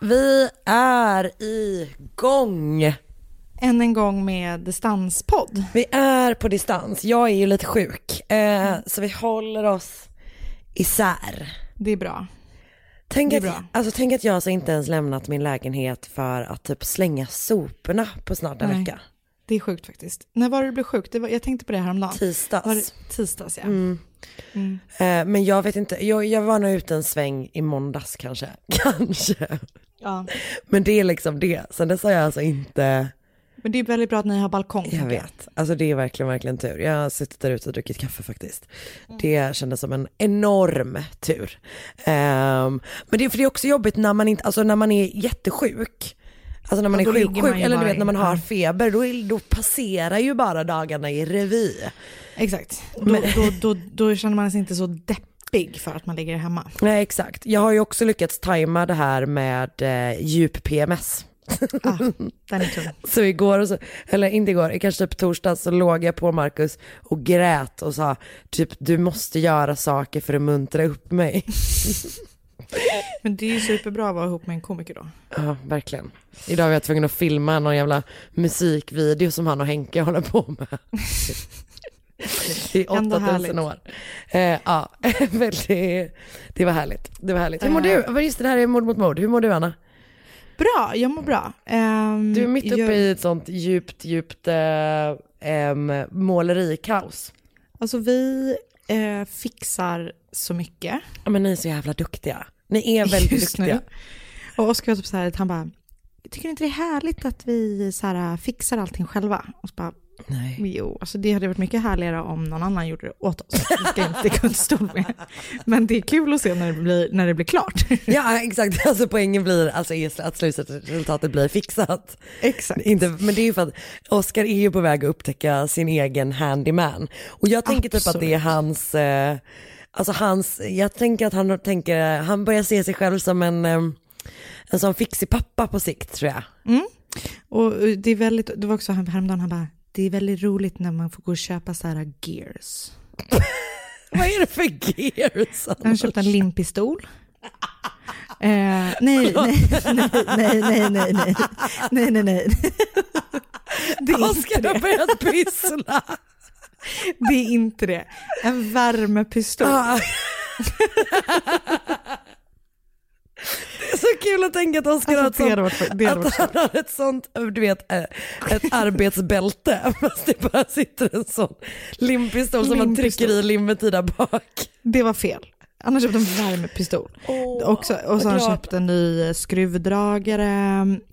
Vi är igång. än en gång med distanspodd. Vi är på distans. Jag är ju lite sjuk, eh, så vi håller oss isär. Det är bra. Tänk Det är att, bra. alltså, tänk att jag alltså inte ens lämnat min lägenhet för att typ slänga soporna på snart en Nej. vecka. Det är sjukt faktiskt. När var det du blev sjuk? Det var, jag tänkte på det häromdagen. Tisdags. Var det, tisdags ja. Mm. Mm. Eh, men jag vet inte, jag, jag var nog ute en sväng i måndags kanske. Kanske. Ja. Men det är liksom det. Sen dess har jag alltså inte, Men det är väldigt bra att ni har balkong. jag vet. Alltså det är verkligen, verkligen tur. Jag har suttit där ute och druckit kaffe faktiskt. Mm. Det kändes som en enorm tur. Ehm, men det är för det är också jobbigt när man inte, alltså när man är jättesjuk. Alltså när man Ja, är sjuk, sjuk ju eller du vet när man har feber, då, är- då passerar ju bara dagarna i revy. Exakt. Då, då, då, då känner man sig inte så deppig för att man ligger hemma. Nej exakt. Jag har ju också lyckats tajma det här med eh, djup PMS. Ah, den är tung. Så igår, så, eller inte igår, kanske typ torsdag så låg jag på Marcus och grät och sa typ du måste göra saker för att muntra upp mig. Men det är ju superbra att vara ihop med en komiker då. Ja, verkligen. Idag var jag tvungen att filma någon jävla musikvideo som han och Henke håller på med. I Ändå 8000 härligt. år. Eh, ja, men det, var härligt. Det var härligt. Hur mår Eh. du? Vad Just det, här är mord mot mord. Hur mår du Anna? Bra, jag mår bra. Ehm, Du är mitt uppe jag, i ett sånt djupt, djupt eh, em, målerikaos. Alltså vi eh, fixar så mycket. Ja, men ni är så jävla duktiga. Ni är väldigt Just nu. duktiga. Och Oskar var typ så här, han bara, tycker inte det är härligt att vi så här, fixar allting själva? Och så bara, Nej. jo, alltså det hade varit mycket härligare om någon annan gjorde det åt oss. Det ska inte stol med. Men det är kul att se när det blir, när det blir klart. Ja exakt, alltså poängen blir alltså att slutresultatet blir fixat. Exakt. Inte, men det är ju för att Oscar är ju på väg att upptäcka sin egen handyman. Och jag tänker typ att det är hans, eh, alltså hans, jag tänker att han tänker, han börjar se sig själv som en, eh, en sån fixig pappa på sikt tror jag. Och det är väldigt, det var också häromdagen, han bara, det är väldigt roligt när man får gå och köpa så här gears. Vad är det för gears? Han köpte en limpistol. Eh, nej, nej, nej, nej, nej, nej, nej, nej, nej. Det är inte har börjat pyssla. Det är inte det. En värmepistol. Det är så kul att tänka att Oscar Alltså, har ett sånt, att han har ett sånt, du vet, eh, ett arbetsbälte fast det bara sitter en sån limpistol som man trycker i limmet i där bak. Det var fel. Han har köpt en värmepistol. Också, och så har han köpt en ny eh, skruvdragare,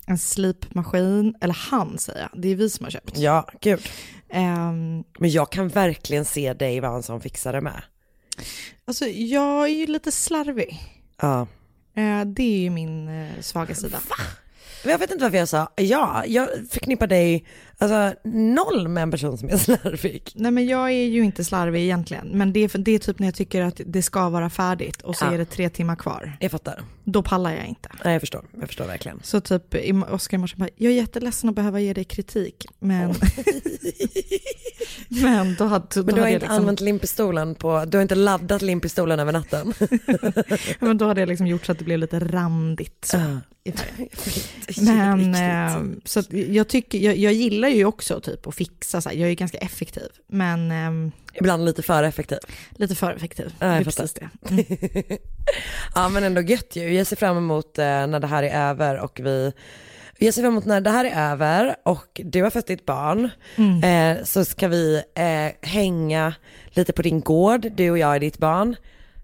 en slipmaskin, eller han säger jag, det är vi som har köpt. Ja, gud. Ehm, Men jag kan verkligen se dig vara en sån fixare med. alltså jag är ju lite slarvig. Ja. Eh, Eh, det är ju min eh, svaga sida. Jag vet inte varför jag sa ja, jag förknippar dig alltså, noll med en person som är slarvig. Nej men jag är ju inte slarvig egentligen, men det är, för- det är typ när jag tycker att det ska vara färdigt och så Ja. är det tre timmar kvar. Jag fattar. Då pallar jag inte. Nej, jag förstår, jag förstår verkligen. Så typ Oskar i morse bara, jag är jätteledsen att behöva ge dig kritik, men... men då hade, då Men du har hade inte liksom, använt limpistolen på, du har inte laddat limpistolen över natten. men då hade jag liksom gjort så att det blev lite randigt så, färgen. Men eh, så jag, tycker, jag, jag gillar ju också typ att fixa, så här. jag är ju ganska effektiv, men eh, Ibland lite för effektiv. lite för effektiv. Ja, jag det är precis det. Mm. Ja men ändå gött ju. Jag ser fram emot eh, när det här är över och vi jag ser fram emot när det här är över och du har fött ditt barn. Mm. Eh, så ska vi eh, hänga lite på din gård, du och jag är ditt barn.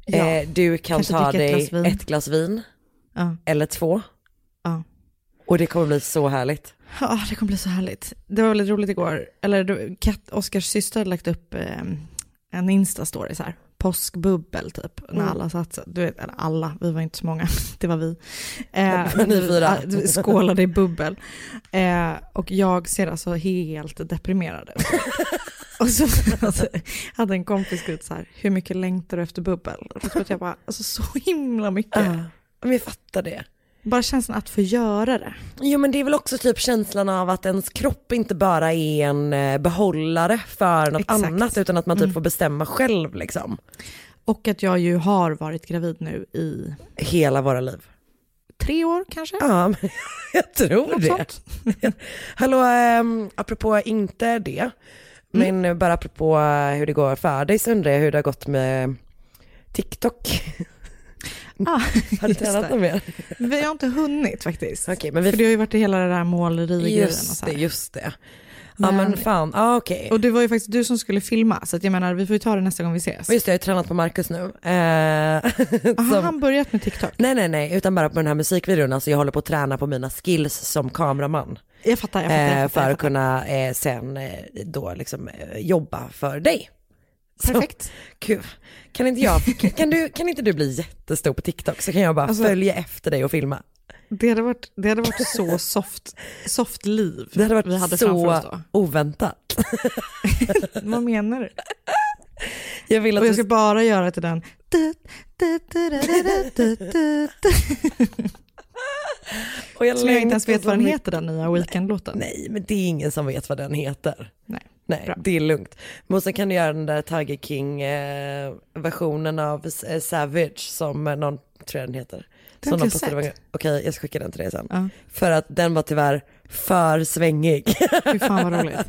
Ja. Eh, du kan Kanske ta dricka ett dig glas vin. ett glas vin Ja. eller två. Ja. Och det kommer bli så härligt. Ja, det kommer bli så härligt. Det var väldigt roligt igår. Eller Kat, Oskars syster hade lagt upp eh, en Insta-story så här. Påskbubbel typ. När Mm. alla satt, du vet, eller alla, vi var inte så många, det var vi. Eh, Ni fyra. skålade i bubbel. Eh, och jag ser alltså helt deprimerad ut. Och så alltså, hade en kompis skrivit så här, hur mycket längtar du efter bubbel? Och så jag bara, alltså så himla mycket. Ja, men jag fattar det. Bara känslan att få göra det. Jo men det är väl också typ känslan av att ens kropp inte bara är en eh, behållare för något Exakt. annat utan att man typ Mm. får bestämma själv liksom. Och att jag ju har varit gravid nu i Hela våra liv. tre år kanske? Ja, men jag tror Något det. sånt. Hallå, ähm, apropå inte det, Mm. men bara apropå hur det går för dig så undrar jag hur det har gått med TikTok. Ah, Har du tränat något mer? Vi har inte hunnit faktiskt. Okej, men vi... För det har ju varit hela det där målerigrejen och Just så det, här. just det. Ja Men- men fan, ja okej. Och det var ju faktiskt du som skulle filma, så jag menar vi får ju ta det nästa gång vi ses. Just det, jag har ju tränat på Marcus nu. Eh, Har som- han börjat med TikTok? Nej nej nej, utan bara på den här musikvideon, alltså jag håller på att träna på mina skills som kameraman. Jag fattar, jag fattar. eh, Jag för fattar, att kunna eh, sen eh, då liksom eh, jobba för dig. Så, Perfekt. Gud, kan inte jag, kan, du, kan inte du bli jättestor på TikTok så kan jag bara Alltså- följa efter dig och filma. Det hade varit, det hade varit så soft, soft liv Det hade varit vi hade så oväntat. Vad menar du? Jag vill att Och jag du ska bara göra till den. Du, du, du, du, du, du, du, du. och jag Som jag inte ens vet så vad den heter den nya Weekend-låten. Nej, men det är ingen som vet vad den heter. Nej. Nej, Bra. det är lugnt. Men sen kan du göra den där Tiger King-versionen av eh, Savage som eh, någon, tror jag den heter. Den Som någon postade Okej, jag ska skicka den till dig sen. Ja. För att den var tyvärr för svängig. Fy fan vad roligt.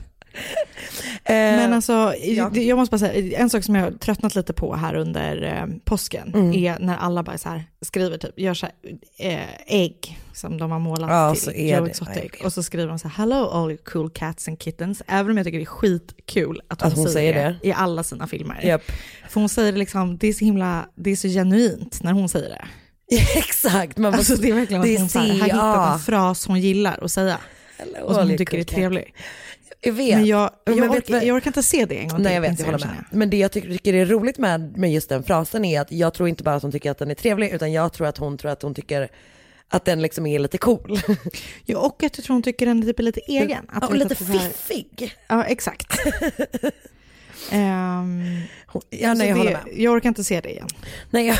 Eh, Men alltså, ja. jag måste bara säga, en sak som jag har tröttnat lite på här under eh, påsken Mm. är när alla bara så här skriver typ, gör så här, eh, ägg som de har målat Ja, till Joe. Exotic. Och så skriver de så här, hello all you cool cats and kittens. Även om jag tycker det är skitkul att hon, Att hon säger det, i alla sina filmer. Japp. För hon säger det liksom, det är så himla, det är så genuint när hon säger det. Exakt, man Alltså det är verkligen det att hon så här, har hittat en fras hon gillar att säga och som hon tycker är trevlig. Jag vet. Men jag, Men jag, vet orkar, vad- jag orkar inte se det en gång Nej jag vet, jag håller med. Men det jag tycker, är roligt med, med just den frasen är att jag tror inte bara att hon tycker att den är trevlig utan jag tror att hon tror att hon tycker att den liksom är lite cool. Ja, och att jag tror hon tycker den typ är lite egen. Att Ja, och vet lite fiffig. Ja, exakt. Ehm, Ja, nej, jag det, håller med. Jag orkar inte se det igen. Nej, jag,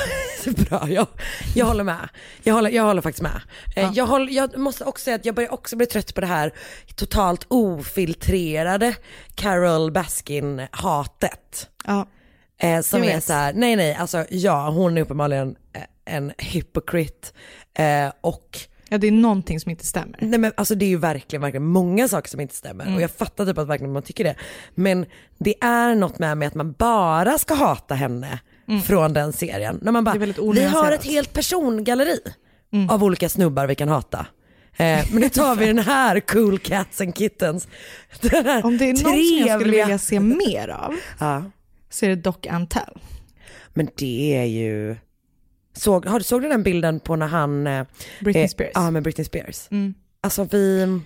bra, jag, jag håller med. Jag håller, jag håller faktiskt med. Eh, Ja. Jag, håller, jag måste också säga att jag börjar också bli trött på det här totalt ofiltrerade Carol Baskin-hatet. Ja, Eh, som är så här, nej nej, alltså ja, hon är uppenbarligen eh, en hypocrite. Eh, och ja, det är någonting som inte stämmer. Nej men alltså det är ju verkligen, verkligen många saker som inte stämmer Mm. och jag fattar typ att verkligen man tycker det. Men det är något med, med att man bara ska hata henne från den serien. När man bara, Mm. Vi har onyanserat." ett helt persongalleri Mm. av olika snubbar vi kan hata. Eh, men nu tar vi den här cool cats and kittens. Om det är någon som jag skulle trevliga- vilja se mer av Ja, så är det Doc Antel. men det är ju, såg, har, såg du den bilden på när han, eh, Britney eh, Spears. Ja med Britney Spears. Mm. Alltså vi,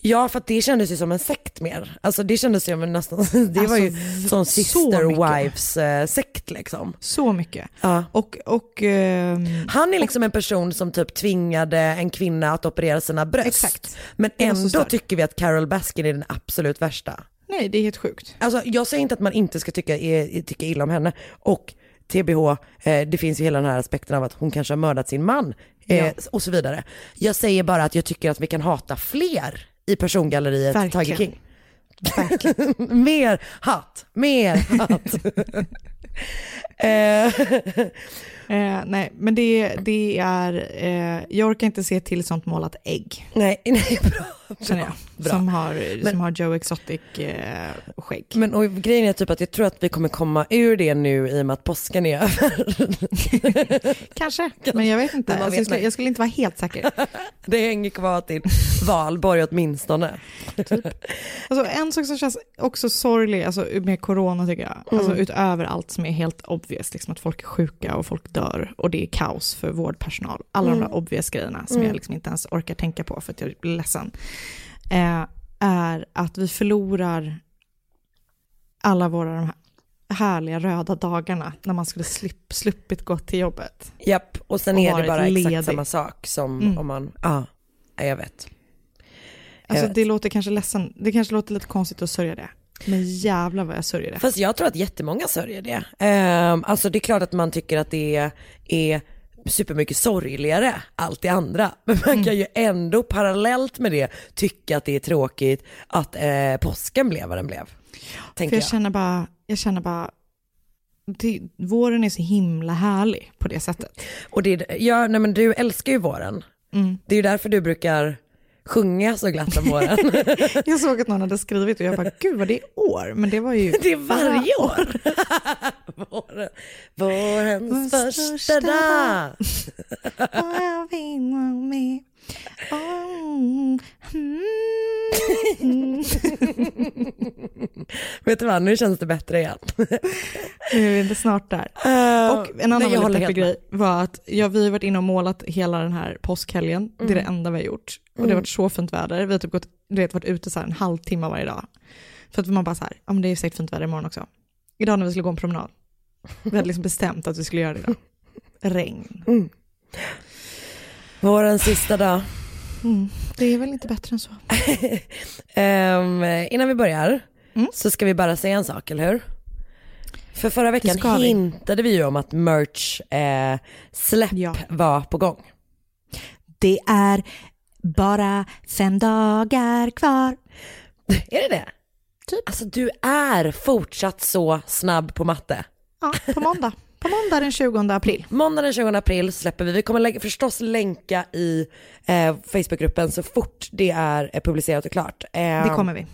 Ja för att det kändes ju som en sekt mer. Alltså det kändes ju som nästan, det var ju Alltså, så sister mycket. wives eh, sekt liksom. Så mycket. Ja. Och, och ehm, Han är liksom en person som typ tvingade en kvinna att operera sina bröst. Exakt. Men ändå tycker vi att Carol Baskin är den absolut värsta. nej, det är helt sjukt. Alltså jag säger inte att man inte ska tycka, tycka illa om henne. Och TBH, eh, det finns ju hela den här aspekten av att hon kanske har mördat sin man. Eh, Ja. Och så vidare. Jag säger bara att jag tycker att vi kan hata fler i persongalleriet Verkligen. Tiger King. mer hat, mer hat. eh, Eh, nej, men det, det är, eh, jag orkar inte se till sånt målat ägg, nej, nej, bra. känner jag. bra. Som, har, Men- som har Joe Exotic eh. Men och grejen är typ att jag tror att vi kommer komma ur det nu i och med att påsken är över. Kanske, men jag vet inte. Alltså, vet jag, skulle, jag skulle inte vara helt säker. Det hänger kvar till valborg åtminstone. Alltså, en sak som känns också sorglig alltså, med corona tycker jag, alltså, Mm. utöver allt som är helt obvious, liksom, att folk är sjuka och folk dör och det är kaos för vårdpersonal, alla Mm. de där obvious grejerna som Mm. jag liksom inte ens orkar tänka på för att jag blir ledsen, eh, är att vi förlorar alla våra de här härliga röda dagarna när man skulle slipp, sluppit gå till jobbet. Japp, och sen Och är det bara ledig. exakt samma sak som Mm. om man, ja, jag vet. Jag Alltså, vet. det låter kanske ledsen, det kanske låter lite konstigt att sörja det, men jävlar vad jag sörjer det. Fast jag tror att jättemånga sörjer det. Ehm, alltså det är klart att man tycker att det är supermycket sorgligare, allt det andra. Men man kan ju ändå parallellt med det tycka att det är tråkigt att eh, påsken blev vad den blev. För jag, jag. känner bara, jag känner bara, det, våren är så himla härlig på det sättet. Och det, ja, nej men du älskar ju våren. Mm. Det är ju därför du brukar sjunga så glatt om våren. Jag såg att någon hade skrivit och jag bara, gud vad det är år, men det var ju Det är varje år. Våren, vårens Vår första största dag. Mm. Mm. Vet du vad, nu känns det bättre igen. Nu är det snart där. Och en annan Nej, väldigt peppig grej var att ja, vi har varit inne och målat hela den här påskhelgen. Det är det enda vi har gjort. Och det har Mm. varit så fint väder. Vi har typ gått, du vet, varit ute så en halvtimme varje dag. För att man bara så här, ja men det är säkert fint väder imorgon också. Idag när vi skulle gå en promenad. Vi hade liksom bestämt att vi skulle göra det idag. Regn. Vårens sista dag. Mm. Det är väl inte bättre än så. Ehm, innan vi börjar Mm. så ska vi bara säga en sak, eller hur? För förra veckan vi. hintade vi ju om att merch eh, släpp Ja. var på gång. Det är bara fem dagar kvar. Är det det? Typ. Alltså du är fortsatt så snabb på matte. Ja, på måndag. På måndag den 20 april. Måndag den 20 april släpper vi. Vi kommer lägga, förstås länka i eh, Facebookgruppen så fort det är eh, publicerat och klart. Eh, Det kommer vi.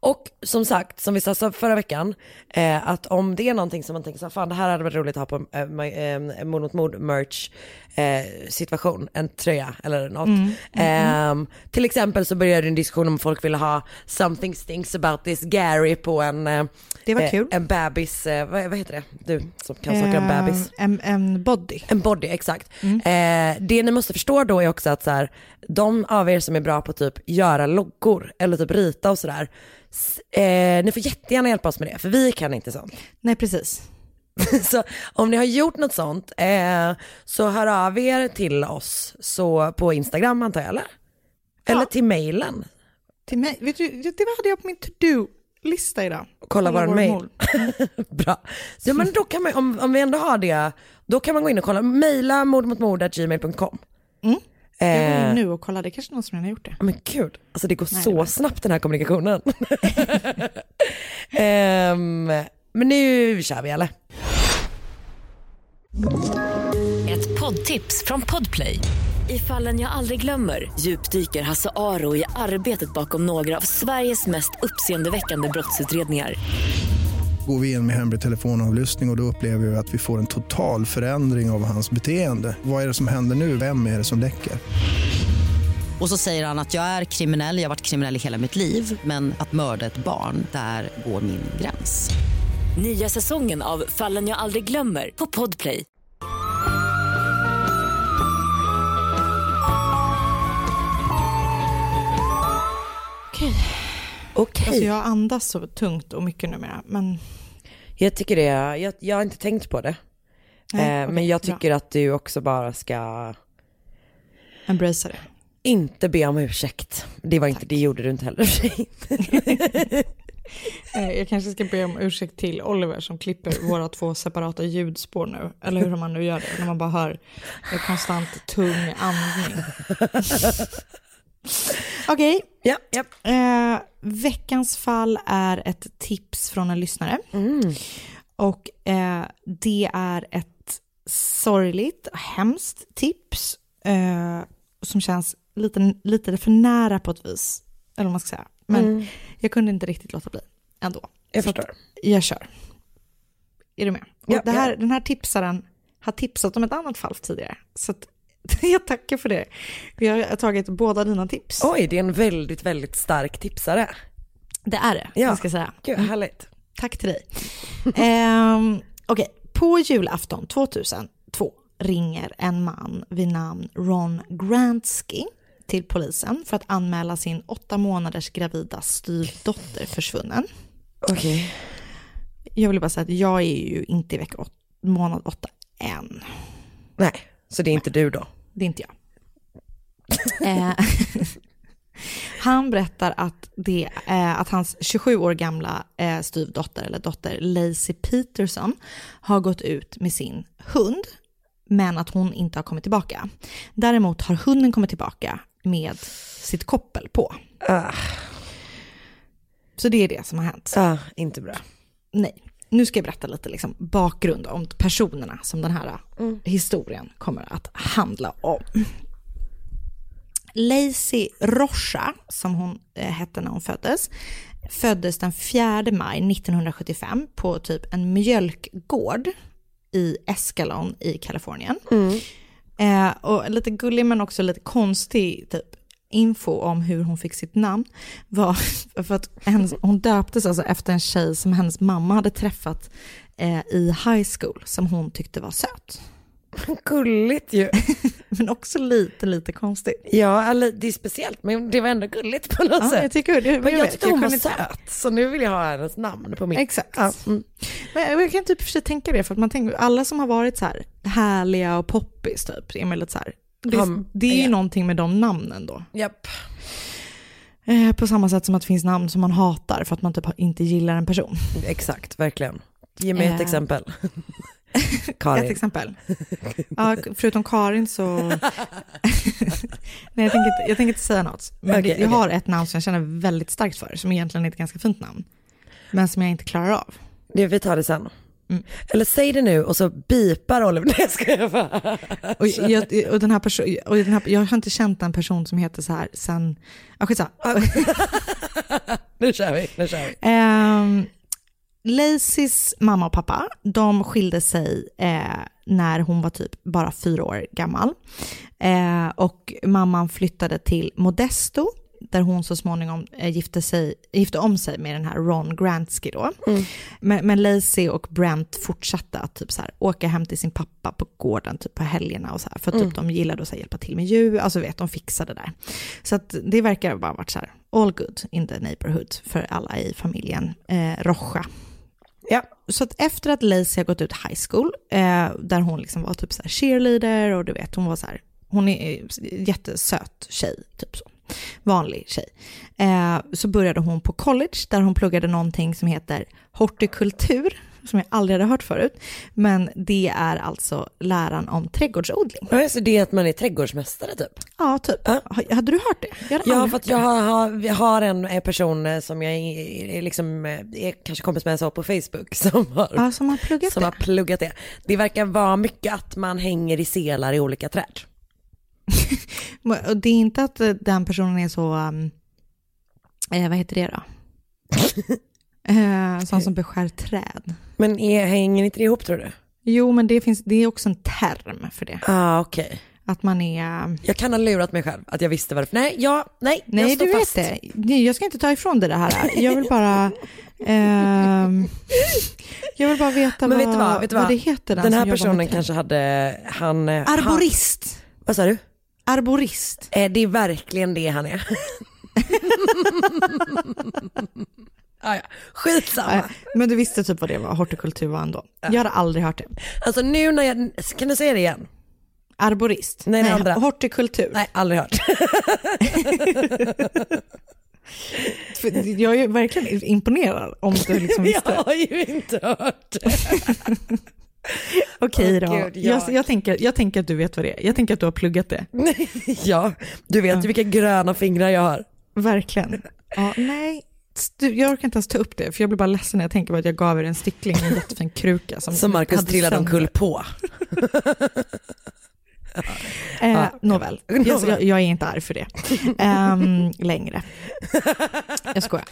Och som sagt, som vi sa förra veckan, eh, att om det är någonting som man tänker så här, fan det här hade varit roligt att ha på eh, eh, mord mot mord merch eh, situation, en tröja eller något. Mm, Ehm, till exempel så började en diskussion om folk ville ha something stinks about this Gary på en, eh, Det var eh, kul. en bebis, eh, vad, vad heter det? Du som kan saker om Eh, bebis. En, en body. En body, exakt. Mm. Eh, det ni måste förstå då är också att så här, de av er som är bra på typ göra loggor eller typ rita och sådär, eh, ni får jättegärna hjälpa oss med det, för vi kan inte sånt. Nej, precis. så om ni har gjort något sånt, eh, så hör av er till oss så på Instagram antar jag, eller? Eller Ja. till mejlen. Till mig, vet du, det hade jag på min to-do-lista idag. Kolla våran vår mail. Bra. Så, men då kan man, om, om vi ändå har det, då kan man gå in och kolla, mejla mordmotmord.gmail.com. Mm. Jag går Eh, in nu och kollar, det är kanske någon som redan har gjort det. Men gud, alltså det går Nej, så det var- snabbt den här kommunikationen. Ehm, men nu kör vi eller? Ett poddtips från Podplay. I fallen jag aldrig glömmer djupdyker Hasse Aro i arbetet bakom några av Sveriges mest uppseendeväckande brottsutredningar. Går vi in med hemlig telefonavlyssning och, och då upplever vi att vi får en total förändring av hans beteende. Vad är det som händer nu? Vem är det som läcker? Och så säger han att jag är kriminell, jag har varit kriminell i hela mitt liv men att mörda ett barn, där går min gräns. Nya säsongen av Fallen jag aldrig glömmer på Podplay. Okej. Okej. Alltså jag andas så tungt och mycket numera. Men Jag tycker det, jag, jag har inte tänkt på det. Nej, eh, okej, men jag bra. tycker att du också bara ska embracea det. inte be om ursäkt. Det var inte, det gjorde du inte heller. Eh, Jag kanske ska be om ursäkt till Oliver som klipper våra två separata ljudspår nu. Eller hur man nu gör det, när man bara hör en konstant tung andning. Okej. Ja, ja. Eh, veckans fall är ett tips från en lyssnare. Och eh, det är ett sorgligt, hemskt tips eh, som känns lite, lite för nära på ett vis. Eller vad man ska säga. Men Mm. jag kunde inte riktigt låta bli ändå. Jag Så förstår. Jag kör. Är du med? Ja, här, ja. Den här tipsaren har tipsat om ett annat fall tidigare. Så att, jag tackar för det. Vi har tagit båda dina tips. Oj, det är en väldigt, väldigt stark tipsare. Det är det, Ja. jag ska säga. Gud, Mm. härligt. Tack till dig. Ehm, Okej, på julafton 2002 ringer en man vid namn Ron Grantsky till polisen för att anmäla sin åtta månaders gravida styvdotter försvunnen. Okej. Jag vill bara säga att jag är ju inte i vecka åt, månad åtta än. Nej, så det är inte du då? Det är inte jag. Eh, han berättar att, det, eh, att hans 27 år gamla eh, styvdotter, eller dotter Lacey Peterson, har gått ut med sin hund, men att hon inte har kommit tillbaka. Däremot har hunden kommit tillbaka med sitt koppel på. Ah, Så det är det som har hänt. ah, inte bra. Nej. Nu ska jag berätta lite liksom bakgrund om personerna som den här historien kommer att handla om. Lacey Rocha, som hon eh, hette när hon föddes, föddes den 4 maj 1975 på typ en mjölkgård i Escalon i Kalifornien. Eh, och lite gullig men också lite konstig typ info om hur hon fick sitt namn var för att hennes, hon döptes alltså efter en tjej som hennes mamma hade träffat eh, i high school som hon tyckte var söt. Gulligt ju. Men också lite, lite konstigt. Ja, eller, det är speciellt men det var ändå gulligt på något Ja, sätt. jag tycker det. men jag, vet, tyckte hon var inte- söt, så nu vill jag ha hennes namn på min. Exakt. Ja, mm. Men jag kan typ för sig tänka det, för att man tänker, alla som har varit så här härliga och poppis typ, är lite så här, det, det är ju ja. någonting med de namnen då. Japp. Eh, på samma sätt som att det finns namn som man hatar för att man typ inte gillar en person. Exakt, verkligen. Ge mig ett Eh. exempel. Karin. Ett exempel. Ja, förutom Karin så... Nej, jag tänker, inte, jag tänker inte säga något. Men det, jag okej. har ett namn som jag känner väldigt starkt för, som egentligen är ett ganska fint namn. Men som jag inte klarar av. Det, vi tar det sen. Mm. Eller säg det nu och så bipar Oliver. Nej jag skojar bara. Och, jag, och den här person, och den här, jag har inte känt en person som heter så här sen... Ja, skitsamma. Nu kör vi, nu kör vi. Um, Lacys mamma och pappa, de skilde sig eh, när hon var typ bara fyra år gammal. Eh, och mamman flyttade till Modesto, där hon så småningom eh, gifte, sig, gifte om sig med den här Ron Grantsky då. Men, men Lacey och Brent fortsatte att typ så här, åka hem till sin pappa på gården typ på helgerna och så här, för att typ de gillade att så här, hjälpa till med djur, alltså vet, de fixade det där. Så att det verkar bara varit så här, all good in the neighborhood för alla i familjen eh, Rocha. Ja. Så att efter att Lacey har gått ut high school, eh, där hon liksom var typ så cheerleader och du vet, hon var så här, hon är eh, jättesöt tjej, typ så. Vanlig tjej. Eh, så började hon på college där hon pluggade någonting som heter hortikultur, som jag aldrig hade hört förut. Men det är alltså läran om trädgårdsodling. Ja, så det är att man är trädgårdsmästare typ? Ja, typ. Ha- Hade du hört det? Jag Ja, för att jag har, har, en person eh, som jag är, är liksom, eh, är kanske kompis med så på Facebook som har, Ja, som har pluggat som det. har pluggat det. Det verkar vara mycket att man hänger i selar i olika träd. Och det är inte att eh, den personen är så, um, eh, vad heter det då? eh, sån som beskär träd. Men är, hänger inte det ihop tror du? Jo, men det, finns, det är också en term för det. Ah, okej. Att man är... Jag kan ha lurat mig själv att jag visste varför. Nej, ja, nej, Nej, jag står du vet fast. det. Nej, Jag ska inte ta ifrån dig det här. Jag vill bara... ehm, jag vill bara veta Men vad, vet vad, vet du vad? det heter. Den, Den här personen kanske hade, han... eh, Arborist. Han, vad sa du? Arborist. Eh, det är verkligen det han är. ah, ja. Skitsamma. Nej, Men du visste typ vad det var, hortikultur var ändå. Jag hade aldrig hört det. Alltså nu när jag, kan du säga det igen? Arborist? Nej, det andra. hortikultur. Nej, aldrig hört. Jag är verkligen imponerad om du liksom visste. jag har ju inte hört det. Okej Åh, då. Gud, jag- jag, jag, tänker, jag tänker att du vet vad det är. Jag tänker att du har pluggat det. ja, du vet ju vilka gröna fingrar jag har. Verkligen. Ja, nej, jag orkar inte ens ta upp det, för jag blir bara ledsen när jag tänker på att jag gav er en stickling i en jättefin kruka. Som, Som Marcus hade trillade omkull på. Eh, Ja. nåväl, jag, jag, är inte arg för det Ehm, längre. Jag skojar.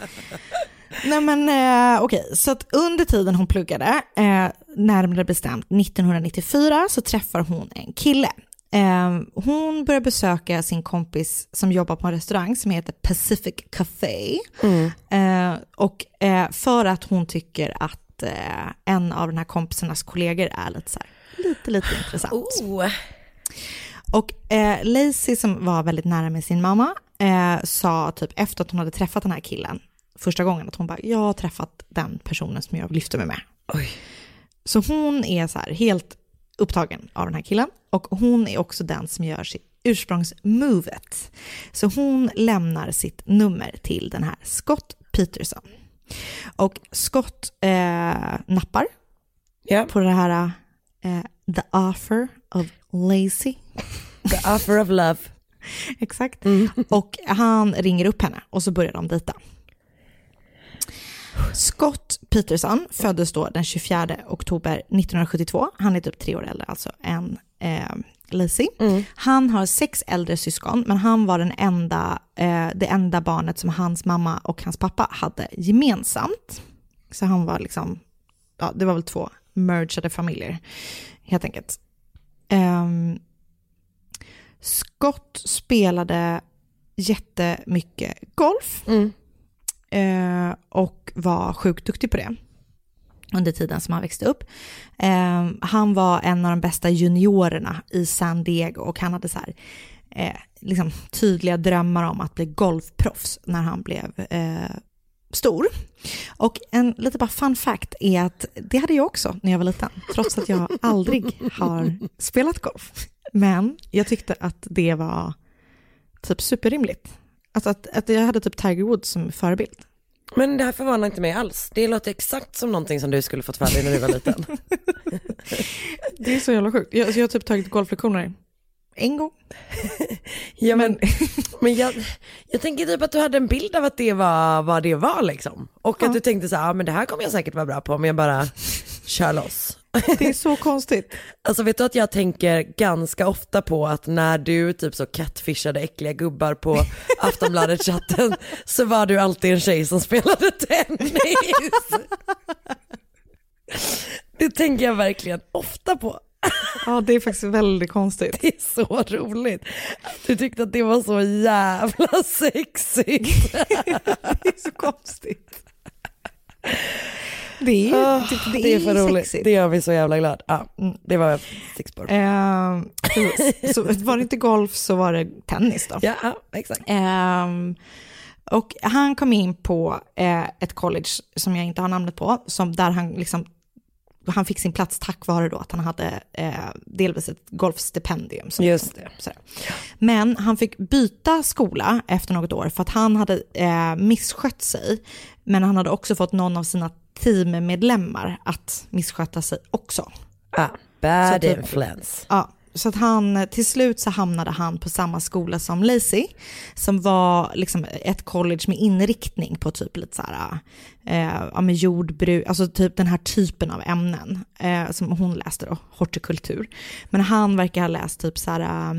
Nej men eh, okej, så att under tiden hon pluggade, eh, närmare bestämt 1994, så träffar hon en kille. Eh, hon börjar besöka sin kompis som jobbar på en restaurang som heter Pacific Café. Eh, och eh, för att hon tycker att eh, en av den här kompisarnas kollegor är lite så här, lite, lite intressant. Oh. Och eh, Lacey som var väldigt nära med sin mamma eh, sa typ efter att hon hade träffat den här killen första gången att hon bara, jag har träffat den personen som jag lyfter mig med. Oj. Så hon är så här helt upptagen av den här killen och hon är också den som gör sitt ursprungsmovet. Så hon lämnar sitt nummer till den här Scott Peterson. Och Scott eh, nappar på det här eh, The Offer of Lazy. The offer of love. Exakt. Och han ringer upp henne och så börjar de dejta. Scott Peterson föddes då den 24 oktober 1972. Han är typ tre år äldre alltså än eh, Lacey. Han har sex äldre syskon, men han var den enda, eh, det enda barnet som hans mamma och hans pappa hade gemensamt. Så han var liksom, ja det var väl två mergade familjer helt enkelt. Ehm, Scott spelade jättemycket golf eh, och var sjukt duktig på det under tiden som han växte upp. Eh, han var en av de bästa juniorerna i San Diego och han hade så här, eh, liksom tydliga drömmar om att bli golfproffs när han blev eh, stor. Och en lite bara fun fact är att det hade jag också när jag var liten, trots att jag aldrig har spelat golf. Men jag tyckte att det var typ superrimligt. Alltså att, att jag hade typ Tiger Woods som förebild. Men det här förvånar inte mig alls. Det låter exakt som någonting som du skulle fått för dig när du var liten. Det är så jävla sjukt. Jag, jag har typ tagit golflektioner en gång. Ja, men, men jag, jag tänker typ att du hade en bild av att det var vad det var liksom. Och att du tänkte så här, ah, men det här kommer jag säkert vara bra på om jag bara kör loss. Det är så konstigt. Alltså vet du att jag tänker ganska ofta på att när du typ så catfishade äckliga gubbar på Aftonbladet-chatten så var du alltid en tjej som spelade tennis. Det tänker jag verkligen ofta på. Ja, det är faktiskt väldigt konstigt. Det är så roligt. Du tyckte att det var så jävla sexigt. Det är så konstigt. Det är Ah, typ, det det är är för roligt. sexigt. Det gör mig så jävla glad. Ja, det var stickspår. Ehm, så, var det inte golf så var det tennis då. Ja, ja exakt. Ehm, och han kom in på eh, ett college som jag inte har namnet på, som där han liksom han fick sin plats tack vare då att han hade eh, delvis ett golfstipendium. som- Just det. sådär. Men han fick byta skola efter något år för att han hade eh, misskött sig. Men han hade också fått någon av sina teammedlemmar att missköta sig också. Ah, bad Så typ- influence. Ja, så att han, till slut så hamnade han på samma skola som Lacey, som var liksom ett college med inriktning på typ lite så här, eh, ja men jordbruk, alltså typ den här typen av ämnen eh, som hon läste då, hortikultur. Men han verkar ha läst typ så här, eh,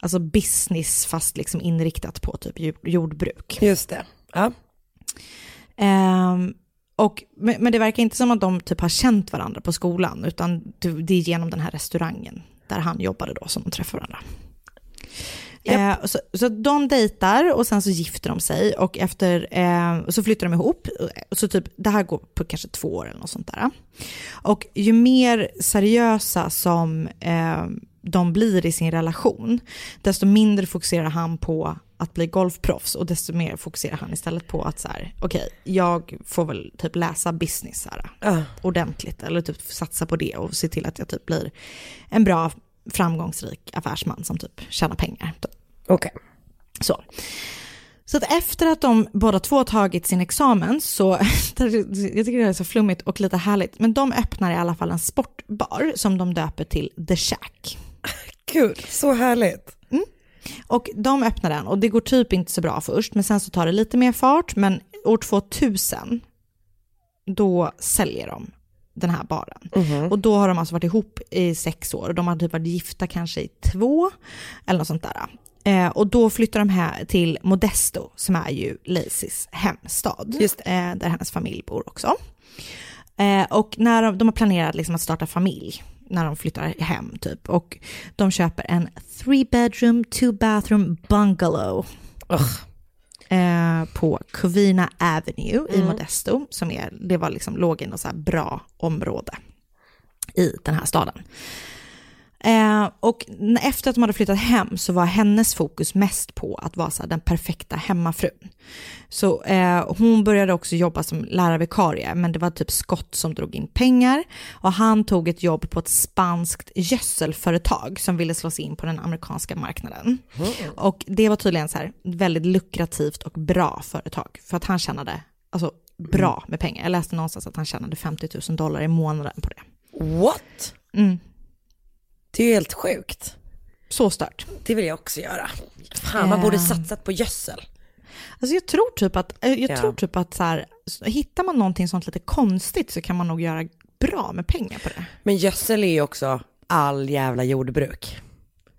alltså business fast liksom inriktat på typ jord- jordbruk. Just det. Ja. Ehm, och, men, det verkar inte som att de typ har känt varandra på skolan, utan det, är genom den här restaurangen där han jobbade då som de träffar varandra. Eh, så, så de dejtar och sen så gifter de sig och efter, eh, så flyttar de ihop. Så typ, det här går på kanske två år eller något sånt där. Och ju mer seriösa som eh, de blir i sin relation, desto mindre fokuserar han på att bli golfproffs och desto mer fokuserar han istället på att så här, okej, jag får väl typ läsa business här, Ja. ordentligt eller typ satsa på det och se till att jag typ blir en bra framgångsrik affärsman som typ tjänar pengar. Okej. Så. Så att efter att de båda två tagit sin examen så, jag tycker det är så flummigt och lite härligt, men de öppnar i alla fall en sportbar som de döper till The Shack. Gud, så härligt. Och de öppnar den och det går typ inte så bra först, men sen så tar det lite mer fart, men år 2000, då säljer de den här baren. Och då har de alltså varit ihop i sex år och de har typ varit gifta kanske i två, eller något sånt där. Eh, och då flyttar de här till Modesto, som är ju Lacys hemstad, eh, där hennes familj bor också. Eh, och när de, de har planerat liksom att starta familj, när de flyttar hem typ, och de köper en three bedroom, two bathroom bungalow. Eh, på Covina Avenue i Mm. Modesto, som är, det var liksom, låg i något så här bra område i den här staden. Eh, och efter att de hade flyttat hem så var hennes fokus mest på att vara så den perfekta hemmafrun. Så eh, hon började också jobba som lärarvikarie, men det var typ Scott som drog in pengar och han tog ett jobb på ett spanskt gödselföretag som ville slå sig in på den amerikanska marknaden. Och det var tydligen så här väldigt lukrativt och bra företag för att han tjänade alltså, bra med pengar. Jag läste någonstans att han tjänade 50 000 dollar i månaden på det. What? Mm. Det är ju helt sjukt. Så stört. Det vill jag också göra. Fan, man borde Eh. satsat på gödsel. Alltså jag tror typ att, eh, jag Ja. tror typ att så här, hittar man någonting sånt lite konstigt så kan man nog göra bra med pengar på det. Men gödsel är ju också all jävla jordbruk.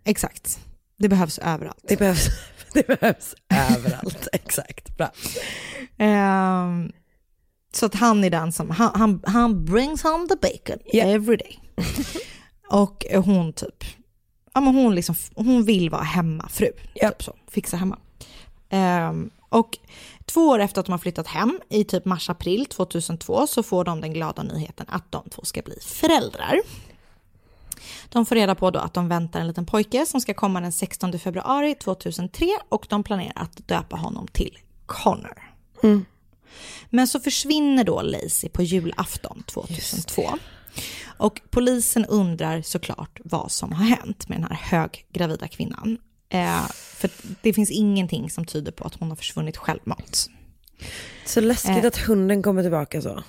Exakt. Det behövs överallt. Det behövs, det behövs överallt. Exakt, bra. Ehm, så att han är den som, han, han, han brings home the bacon every day. och hon typ, ja men hon liksom, hon vill vara hemmafru. Typ så, fixa hemma. Ehm, och två år efter att de har flyttat hem, i typ mars-april 2002, så får de den glada nyheten att de två ska bli föräldrar. De får reda på då att de väntar en liten pojke som ska komma den 16 februari 2003 och de planerar att döpa honom till Connor. Men så försvinner då Lacey på julafton 2002. Och polisen undrar såklart vad som har hänt med den här höggravida kvinnan. Eh, för det finns ingenting som tyder på att hon har försvunnit självmant. Så läskigt Eh. att hunden kommer tillbaka så.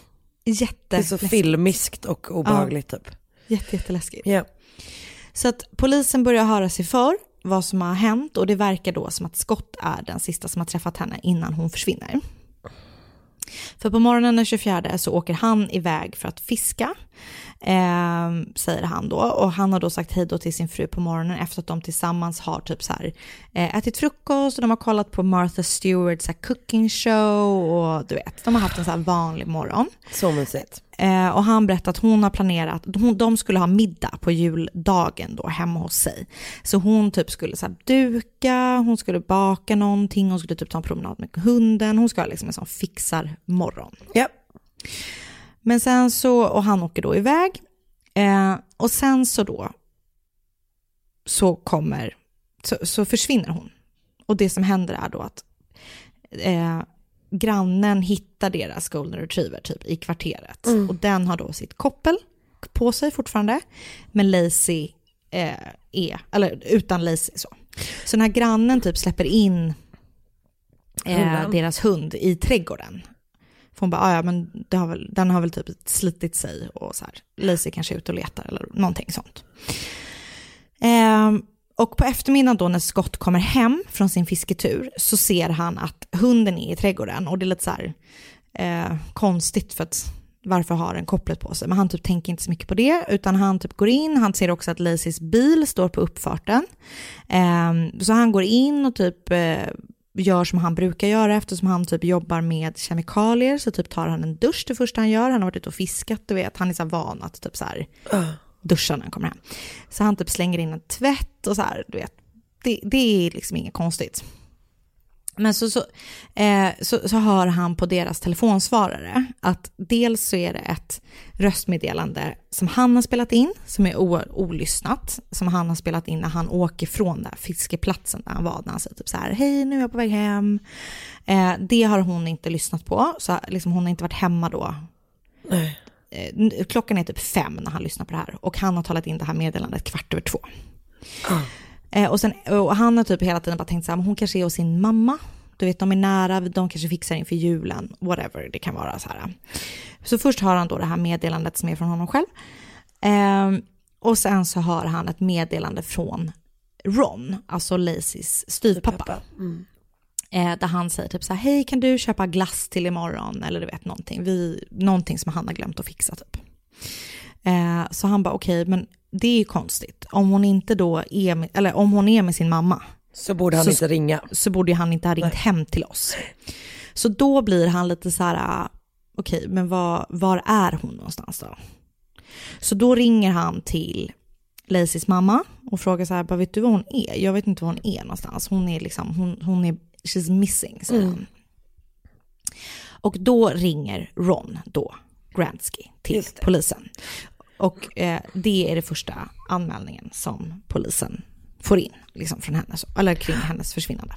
Jätte Det är så filmiskt och obehagligt typ. Jätte, jätteläskigt. Ja. Så att polisen börjar höra sig för vad som har hänt och det verkar då som att Scott är den sista som har träffat henne innan hon försvinner. För på morgonen den 24 så åker han iväg för att fiska, eh, säger han då. Och han har då sagt hej då till sin fru på morgonen efter att de tillsammans har typ så här, eh, ätit frukost och de har kollat på Martha Stewarts så här, cooking show och du vet, de har haft en så här vanlig morgon. Så mysigt. Eh, och han berättade att hon har planerat, hon, de skulle ha middag på juldagen då hemma hos sig. Så hon typ skulle så här duka, hon skulle baka någonting, hon skulle typ ta en promenad med hunden, hon ska ha liksom en sån fixar-morgon. Ja. Men sen så, och han åker då iväg. Eh, och sen så då, så kommer, så, så försvinner hon. Och det som händer är då att eh, grannen hittar deras golden retriever typ i kvarteret. Mm. Och den har då sitt koppel på sig fortfarande, men Lacey eh, är, eller utan Lacey så. Så den här grannen typ släpper in eh, deras hund i trädgården. För hon bara, ah, ja men det har väl, den har väl typ slitit sig och så här, Lacey kanske är ute och letar eller någonting sånt. Ehm, och på eftermiddagen då när Scott kommer hem från sin fisketur så ser han att hunden är i trädgården och det är lite så här eh, konstigt för att varför har den kopplet på sig? Men han typ tänker inte så mycket på det utan han typ går in, han ser också att Lacys bil står på uppfarten. Ehm, så han går in och typ eh, gör som han brukar göra eftersom han typ jobbar med kemikalier. Så typ tar han en dusch det första han gör, han har varit ute och fiskat, du vet, han är så van att typ så här duscha när han kommer hem. Så han typ slänger in en tvätt och så här, du vet, det, det är liksom inget konstigt. Men så, så, eh, så, så hör han på deras telefonsvarare att dels så är det ett röstmeddelande som han har spelat in, som är o, olyssnat, som han har spelat in när han åker från den fiskeplatsen där han var, när han säger typ så här, hej nu är jag på väg hem. Eh, det har hon inte lyssnat på, så liksom, hon har inte varit hemma då. Eh, klockan är typ fem när han lyssnar på det här och han har talat in det här meddelandet kvart över två. Eh, och, sen, och han har typ hela tiden bara tänkt så här, hon kanske är hos sin mamma. Du vet, de är nära, de kanske fixar inför julen, whatever det kan vara. Så, här. så först har han då det här meddelandet som är från honom själv. Eh, och sen så har han ett meddelande från Ron, alltså Lacys styvpappa. Mm. Eh, där han säger typ så här, hej kan du köpa glass till imorgon? Eller du vet någonting, Vi, någonting som han har glömt att fixa typ. Eh, så han bara okej, men det är ju konstigt. Om hon inte då är med, eller om hon är med sin mamma. Så borde han inte ringa. Så borde han inte ha ringt hem till oss. Så då blir han lite så här, okej, men var, var är hon någonstans då? Så då ringer han till Lacys mamma och frågar så här, "Bara, vet du var hon är? Jag vet inte var hon är någonstans. Hon är liksom, hon, hon är, she's missing, säger han. Och då ringer Ron då, Gransky, till polisen. Och eh, det är det första anmälningen som polisen får in, liksom från hennes, eller kring hennes försvinnande.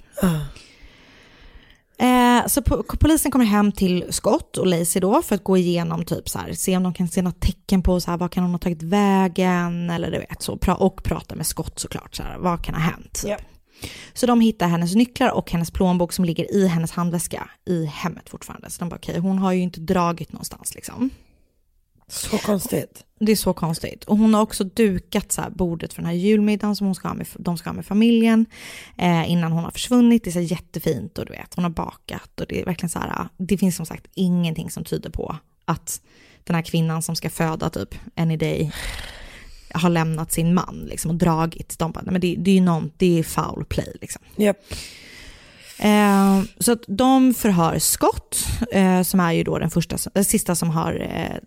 Eh, så po polisen kommer hem till Scott och Lacey då för att gå igenom typ så här, se om de kan se något tecken på så här, vad kan hon ha tagit vägen eller du vet så, och prata med Scott såklart, så här, vad kan ha hänt? Typ. Så de hittar hennes nycklar och hennes plånbok som ligger i hennes handväska i hemmet fortfarande. Så de bara okej, hon har ju inte dragit någonstans liksom. Så konstigt. Det är så konstigt. Och hon har också dukat så bordet för den här julmiddagen som hon ska ha med, de ska ha med familjen eh, innan hon har försvunnit. Det är så jättefint och du vet, hon har bakat och det är verkligen så här, det finns som sagt ingenting som tyder på att den här kvinnan som ska föda typ any day har lämnat sin man liksom och dragit. De bara, nej men det, det är ju någon, det är foul play liksom. Yep. Eh, så att de förhör Scott, eh, som är ju då den första, eh, sista som har eh,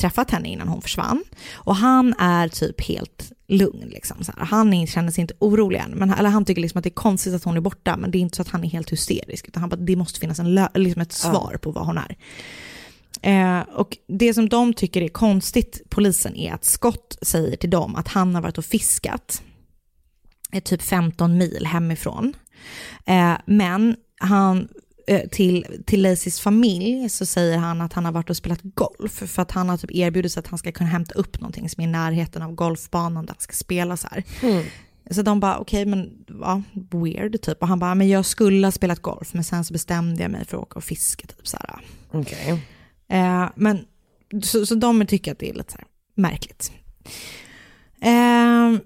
träffat henne innan hon försvann. Och han är typ helt lugn. Liksom, så här. Han känner sig inte orolig än. Men, eller han tycker liksom att det är konstigt att hon är borta, men det är inte så att han är helt hysterisk. Utan han bara, det måste finnas en liksom ett svar på vad hon är. Eh, och det som de tycker är konstigt, polisen, är att Scott säger till dem att han har varit och fiskat är typ 15 mil hemifrån. Eh, men han, eh, till, till Lacys familj så säger han att han har varit och spelat golf för att han har typ erbjudit sig att han ska kunna hämta upp någonting som är i närheten av golfbanan där han ska spela så här. Så de bara, okej men ja, weird typ. Och han bara, men jag skulle ha spelat golf men sen så bestämde jag mig för att åka och fiska typ så här. Okej. Eh, men så, så de tycker att det är lite så här märkligt. Eh,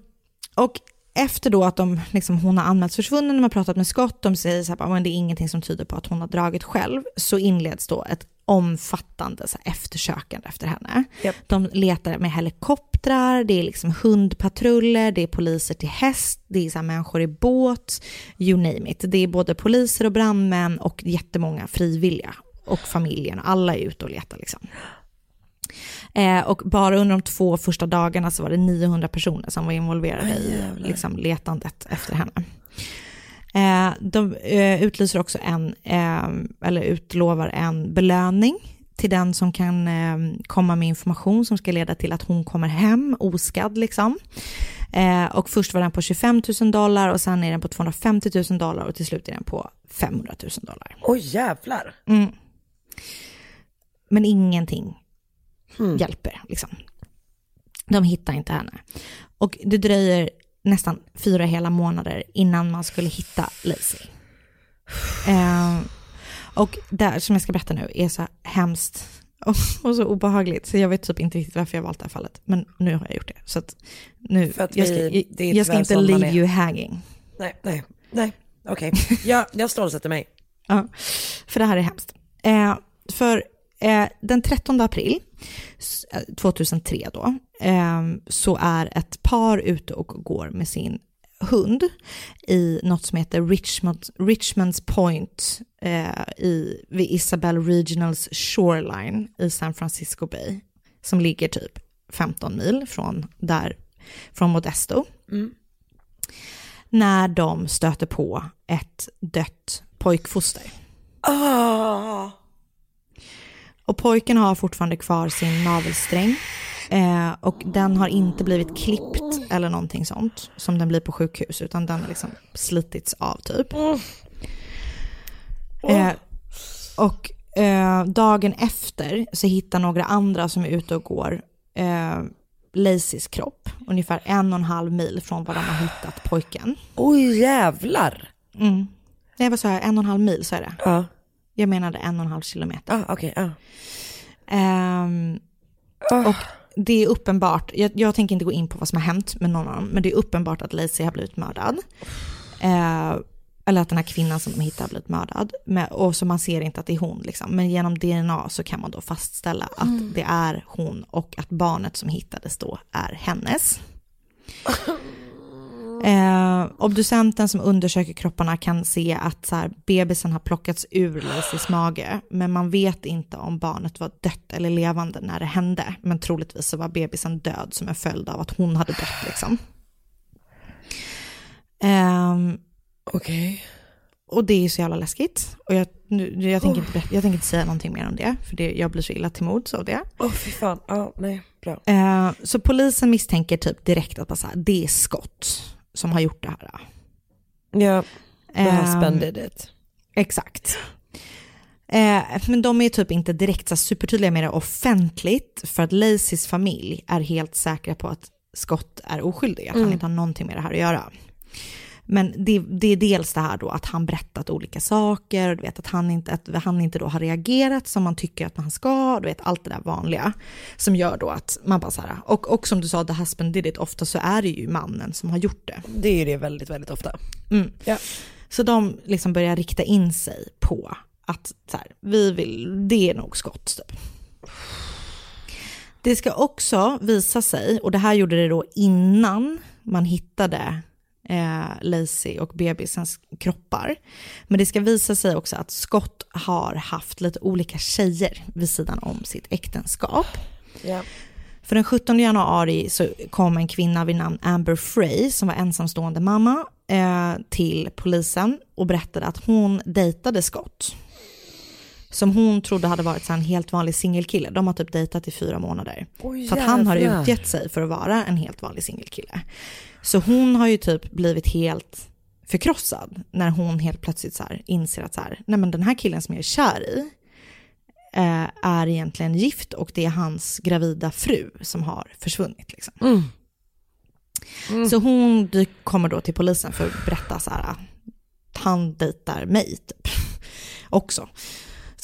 och efter då att de, liksom, hon har anmälts försvunnen, de har pratat med Scott, de säger så här, men det är ingenting som tyder på att hon har dragit själv, så inleds då ett omfattande så här, eftersökande efter henne. De letar med helikoptrar, det är liksom hundpatruller, det är poliser till häst, det är så här, människor i båt, you name it. Det är både poliser och brandmän och jättemånga frivilliga och familjen, alla är ute och letar liksom. Eh, och bara under de två första dagarna så var det 900 personer som var involverade i liksom, letandet efter henne. Eh, de eh, utlyser också en, eh, eller utlovar en belöning till den som kan eh, komma med information som ska leda till att hon kommer hem oskadd. Liksom. Och först var den på 25 000 dollar och sen är den på 250 000 dollar och till slut är den på 500 000 dollar. Oj jävlar. Mm. Men ingenting hjälper. Liksom. De hittar inte henne. Och det dröjer nästan fyra hela månader innan man skulle hitta Lacey. Eh, och det som jag ska berätta nu är så hemskt och, och så obehagligt. Så jag vet typ inte riktigt varför jag valt det här fallet. Men nu har jag gjort det. Så att nu, För att jag ska, vi- är jag ska inte leave you hanging. Nej, nej, nej. Okej. Jag, jag stålsätter mig. Ja, för det här är hemskt. Eh, för eh, den 13 april s- eh, 2003 då, eh, så är ett par ute och går med sin hund i något som heter Richmond, Richmonds Point eh, i, vid Isabel Regionals Shoreline i San Francisco Bay, som ligger typ 15 mil från, där, från Modesto när de stöter på ett dött pojkfoster. Ah. Och pojken har fortfarande kvar sin navelsträng. Eh, och den har inte blivit klippt eller någonting sånt som den blir på sjukhus utan den har liksom slitits av typ. Eh, och eh, dagen efter så hittar några andra som är ute och går eh, Lacys kropp, ungefär en och en halv mil från var de har hittat pojken. Oj jävlar. Mm. Nej vad sa jag, en och en halv mil så är det. Ja. Jag menade en och en halv kilometer. Ah, okej. ja. Ehm, Och det är uppenbart, jag, jag tänker inte gå in på vad som har hänt med någon av dem, men det är uppenbart att Lacey har blivit mördad. Eh, eller att den här kvinnan som de hittar har blivit mördad. Men, och så man ser inte att det är hon liksom. Men genom DNA så kan man då fastställa att Mm. det är hon och att barnet som hittades då är hennes. Eh, obducenten som undersöker kropparna kan se att så här, bebisen har plockats ur Lacys mage, men man vet inte om barnet var dött eller levande när det hände. Men troligtvis så var bebisen död som en följd av att hon hade dött liksom. Ehm, Okej. Och det är så jävla läskigt. Och jag, nu, jag, tänker, inte, berätta- jag tänker inte säga någonting mer om det, för det, jag blir så illa till mods av det. Åh fy fan, ja nej, bra. Eh, så polisen misstänker typ direkt att bara så här, det är Scott som har gjort det här. Ja, the Ehm, husband did it. Exakt. Eh, men de är typ inte direkt så supertydliga med det offentligt, för att Lacys familj är helt säkra på att Scott är oskyldig, att han Mm. inte har någonting med det här att göra. Men det, det är dels det här då att han berättat olika saker, och du vet att han inte, att han inte då har reagerat som man tycker att man ska, du vet allt det där vanliga. Som gör då att man bara så här, och, och som du sa, the husband did it, ofta så är det ju mannen som har gjort det. Det är ju det väldigt, väldigt ofta. Mm. Ja. Så de liksom börjar rikta in sig på att så här, vi vill, det är nog skott typ. Det ska också visa sig, och det här gjorde det då innan man hittade eh, Lacey och bebisens kroppar. Men det ska visa sig också att Scott har haft lite olika tjejer vid sidan om sitt äktenskap. Ja. För den 17 januari så kom en kvinna vid namn Amber Frey som var ensamstående mamma eh, till polisen och berättade att hon dejtade Scott. Som hon trodde hade varit en helt vanlig singelkille. De har typ dejtat i fyra månader. Oj, för att han har utgett sig för att vara en helt vanlig singelkille. Så hon har ju typ blivit helt förkrossad när hon helt plötsligt så inser att så här, nej men den här killen som jag är kär i eh, är egentligen gift och det är hans gravida fru som har försvunnit. Liksom. Så hon kommer då till polisen för att berätta så här, att han dejtar mig typ. också.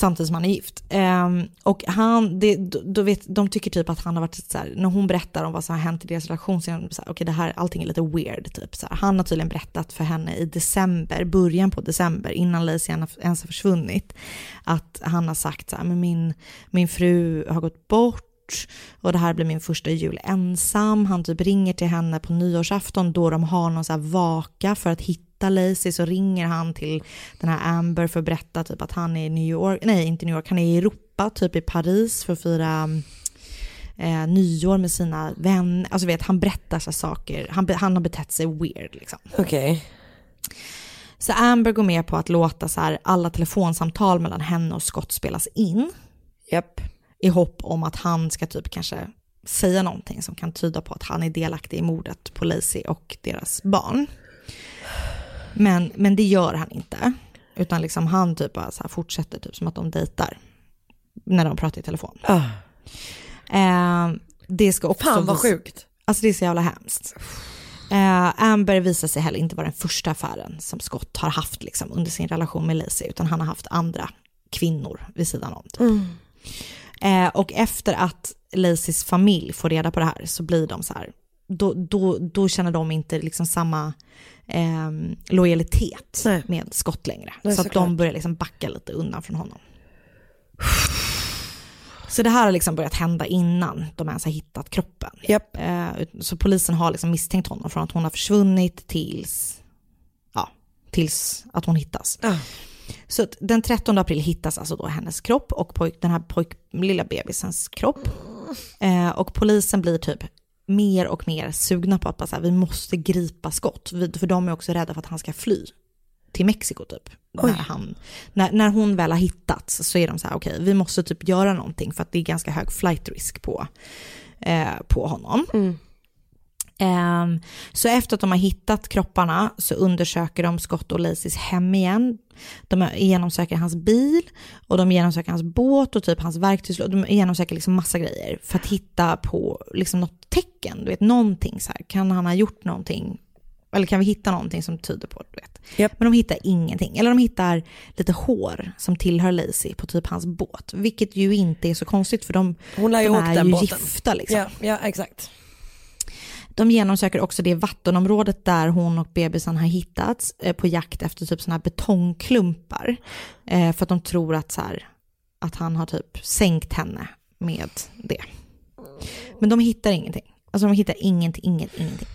Samtidigt som han är gift. Um, och han, det, då, vet, de tycker typ att han har varit så här, när hon berättar om vad som har hänt i deras relation, så är de så här, okej det här, allting är lite weird typ. Så här, han har tydligen berättat för henne i december, början på december, innan Lacey ens har försvunnit, att han har sagt så här, men min, min fru har gått bort, och det här blir min första jul ensam. Han typ ringer till henne på nyårsafton då de har någon så här vaka för att hitta Lacey så ringer han till den här Amber för att berätta typ att han är i New York, nej inte New York, han är i Europa, typ i Paris för att fira eh, nyår med sina vänner. Alltså vet, han berättar så saker, han, han har betett sig weird liksom. Okej. Så Amber går med på att låta så här alla telefonsamtal mellan henne och Scott spelas in. Japp. I hopp om att han ska typ kanske säga någonting som kan tyda på att han är delaktig i mordet på Lacey och deras barn. Men, men det gör han inte. Utan liksom han typ bara så fortsätter typ som att de dejtar. När de pratar i telefon. Ah. Eh, det ska också Fan vad sjukt. Alltså det är så jävla hemskt. Eh, Amber visar sig heller inte vara den första affären som Scott har haft liksom, under sin relation med Lacey, utan han har haft andra kvinnor vid sidan om. Typ. Eh, och efter att Lacys familj får reda på det här så blir de så här, då, då, då känner de inte liksom samma eh, lojalitet med Scott längre. Nej, så att såklart. de börjar liksom backa lite undan från honom. Så det här har liksom börjat hända innan de ens har hittat kroppen. Japp. Eh, så polisen har liksom misstänkt honom från att hon har försvunnit tills, ja, tills att hon hittas. Så att den 13 april hittas alltså då hennes kropp och pojk, den här pojk, lilla bebisens kropp. Eh, och polisen blir typ mer och mer sugna på att bara så här, vi måste gripa Scott. Vi- För de är också rädda för att han ska fly. till Mexiko typ. När, han, när, när hon väl har hittats så är de så här, okej vi måste typ göra någonting för att det är ganska hög flight risk på, eh, på honom. Ehm, så efter att de har hittat kropparna så undersöker de Scott och Lacys hem igen. De genomsöker hans bil och de genomsöker hans båt och typ hans verktygslåda. De genomsöker liksom massa grejer för att hitta på liksom något tecken, du vet någonting så här. Kan han ha gjort någonting? Eller kan vi hitta någonting som tyder på det? Vet. Men de hittar ingenting. Eller de hittar lite hår som tillhör Lacey på typ hans båt. Vilket ju inte är så konstigt för de, Hon de är ju båten. gifta liksom. Ja, ja exakt. De genomsöker också det vattenområdet där hon och bebisen har hittats eh, på jakt efter typ sådana här betongklumpar. Eh, för att de tror att, så här, att han har typ sänkt henne med det. Men de hittar ingenting. Alltså de hittar ingenting, inget, ingenting.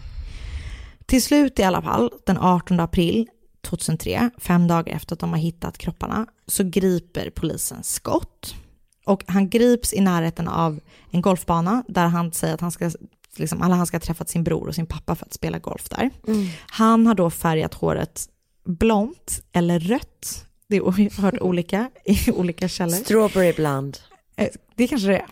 Till slut i alla fall, den 18 april 2003, fem dagar efter att de har hittat kropparna, så griper polisen Scott. Och han grips i närheten av en golfbana där han säger att han ska, liksom, eller han ska ha träffat sin bror och sin pappa för att spela golf där. Mm. Han har då färgat håret blont eller rött. Det har jag hört olika i olika källor. Strawberry blond. Eh, Det kanske det är.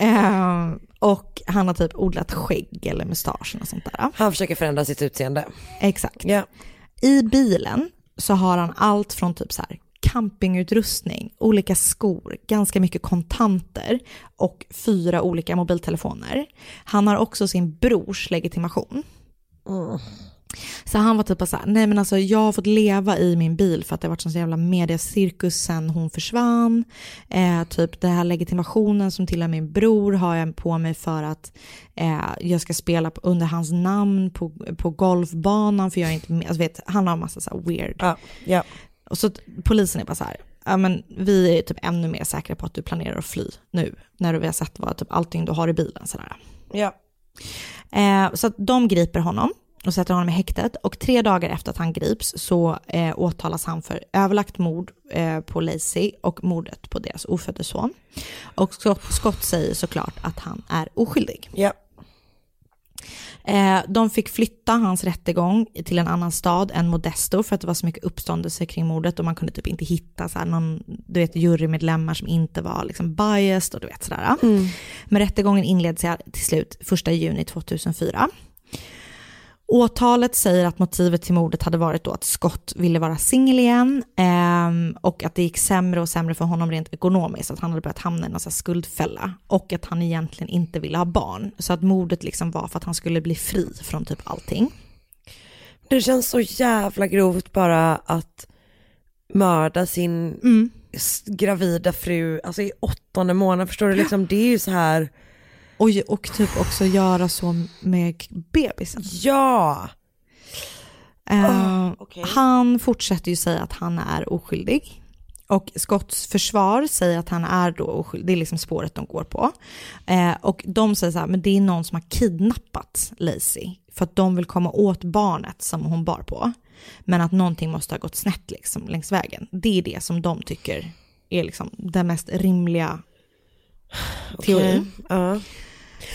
Eh, och han har typ odlat skägg eller mustasch och sånt där. Han försöker förändra sitt utseende. Exakt. Ja. I bilen så har han allt från typ så här campingutrustning, olika skor, ganska mycket kontanter och fyra olika mobiltelefoner. Han har också sin brors legitimation. Så han var typ bara så här, nej men alltså jag har fått leva i min bil för att det har varit sån så jävla mediacirkus sen hon försvann. Eh, typ den här legitimationen som tillhör min bror har jag på mig för att eh, jag ska spela under hans namn på, på golfbanan för jag är inte med. Alltså vet, han har en massa så här weird. Ja, ja. Och så polisen är bara så här, ja men vi är typ ännu mer säkra på att du planerar att fly nu. När vi har sett vad typ allting du har i bilen sådär. Ja. Eh, så att de griper honom och sätter honom i häktet och tre dagar efter att han grips så eh, åtalas han för överlagt mord eh, på Lacey och mordet på deras ofödde son. Och Scott, Scott säger såklart att han är oskyldig. Ja. Eh, de fick flytta hans rättegång till en annan stad än Modesto för att det var så mycket uppståndelse kring mordet och man kunde typ inte hitta så någon, du vet, jurymedlemmar som inte var liksom biased och du vet sådär. Men rättegången inleds till slut 1 juni 2004. Åtalet säger att motivet till mordet hade varit då att Scott ville vara singel igen ehm, och att det gick sämre och sämre för honom rent ekonomiskt, att han hade börjat hamna i här skuldfälla och att han egentligen inte ville ha barn. Så att mordet liksom var för att han skulle bli fri från typ allting. Det känns så jävla grovt bara att mörda sin s- gravida fru, alltså i åttonde månaden, förstår du? Liksom, det är ju så här. Och, och typ också göra så med bebisen. Ja! Eh, Oh, okej. Han fortsätter ju säga att han är oskyldig. Och Scotts försvar säger att han är då oskyldig, det är liksom spåret de går på. Eh, och de säger så här, men det är någon som har kidnappat Lacey för att de vill komma åt barnet som hon bar på. Men att någonting måste ha gått snett liksom längs vägen. Det är det som de tycker är liksom den mest rimliga teorin. Ja.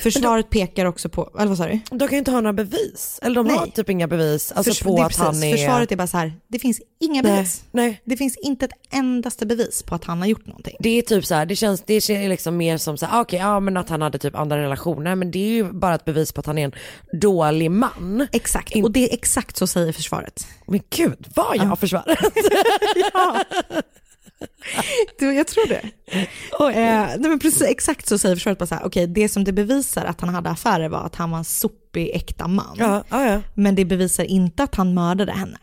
Försvaret pekar också på, eller vad sa du? De kan ju inte ha några bevis, eller de har Nej. typ inga bevis alltså Förs- på att han precis. är... Försvaret är bara så här, det finns inga Nej, bevis. nej. Det finns inte ett endaste bevis på att han har gjort någonting. Det är typ så här, det känns, det känns liksom mer som så här, ah, okej, ja men att han hade typ andra relationer, men det är ju bara ett bevis på att han är en dålig man. Exakt, och det är exakt så säger försvaret. Men gud, var jag försvaret? Du, jag tror det. Och, eh, nej men precis, exakt så säger försvaret bara så här, okej det som det bevisar att han hade affärer var att han var en sopig äkta man. Ja, ja, ja. Men det bevisar inte att han mördade henne.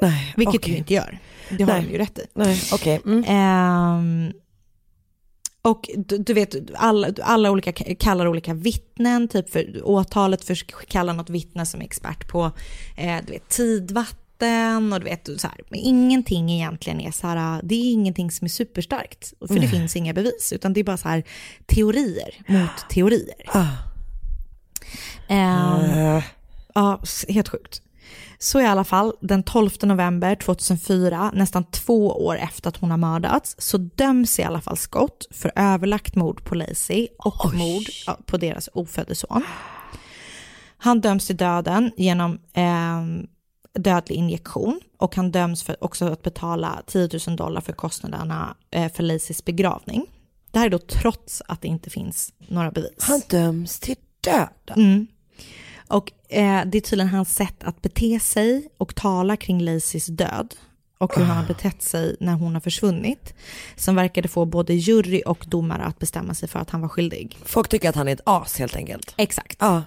Nej, Vilket okej. du inte gör. Det har de ju rätt i. Nej, okej. Mm. Ehm, och du, du vet, alla, alla olika kallar olika vittnen, typ för åtalet för kallar något vittne som är expert på eh, du vet, tidvatten och du vet, så här. Men ingenting egentligen är så här, det är ingenting som är superstarkt. För det Nej. finns inga bevis, utan det är bara så här teorier mot teorier. Ah. Ehm, Eh, Ja, helt sjukt. Så i alla fall, den 12 november 2004, nästan två år efter att hon har mördats, så döms i alla fall Scott för överlagt mord på Lacey och mord ja, på deras ofödde son. Han döms till döden genom, eh, dödlig injektion och han döms för också att betala 10 000 dollar för kostnaderna eh, för Lacys begravning. Det här är då trots att det inte finns några bevis. Han döms till döden. Mm. Och eh, det är tydligen hans sätt att bete sig och tala kring Lacys död och hur han har betett sig när hon har försvunnit som verkade få både jury och domare att bestämma sig för att han var skyldig. Folk tycker att han är ett as helt enkelt. Exakt. Ja.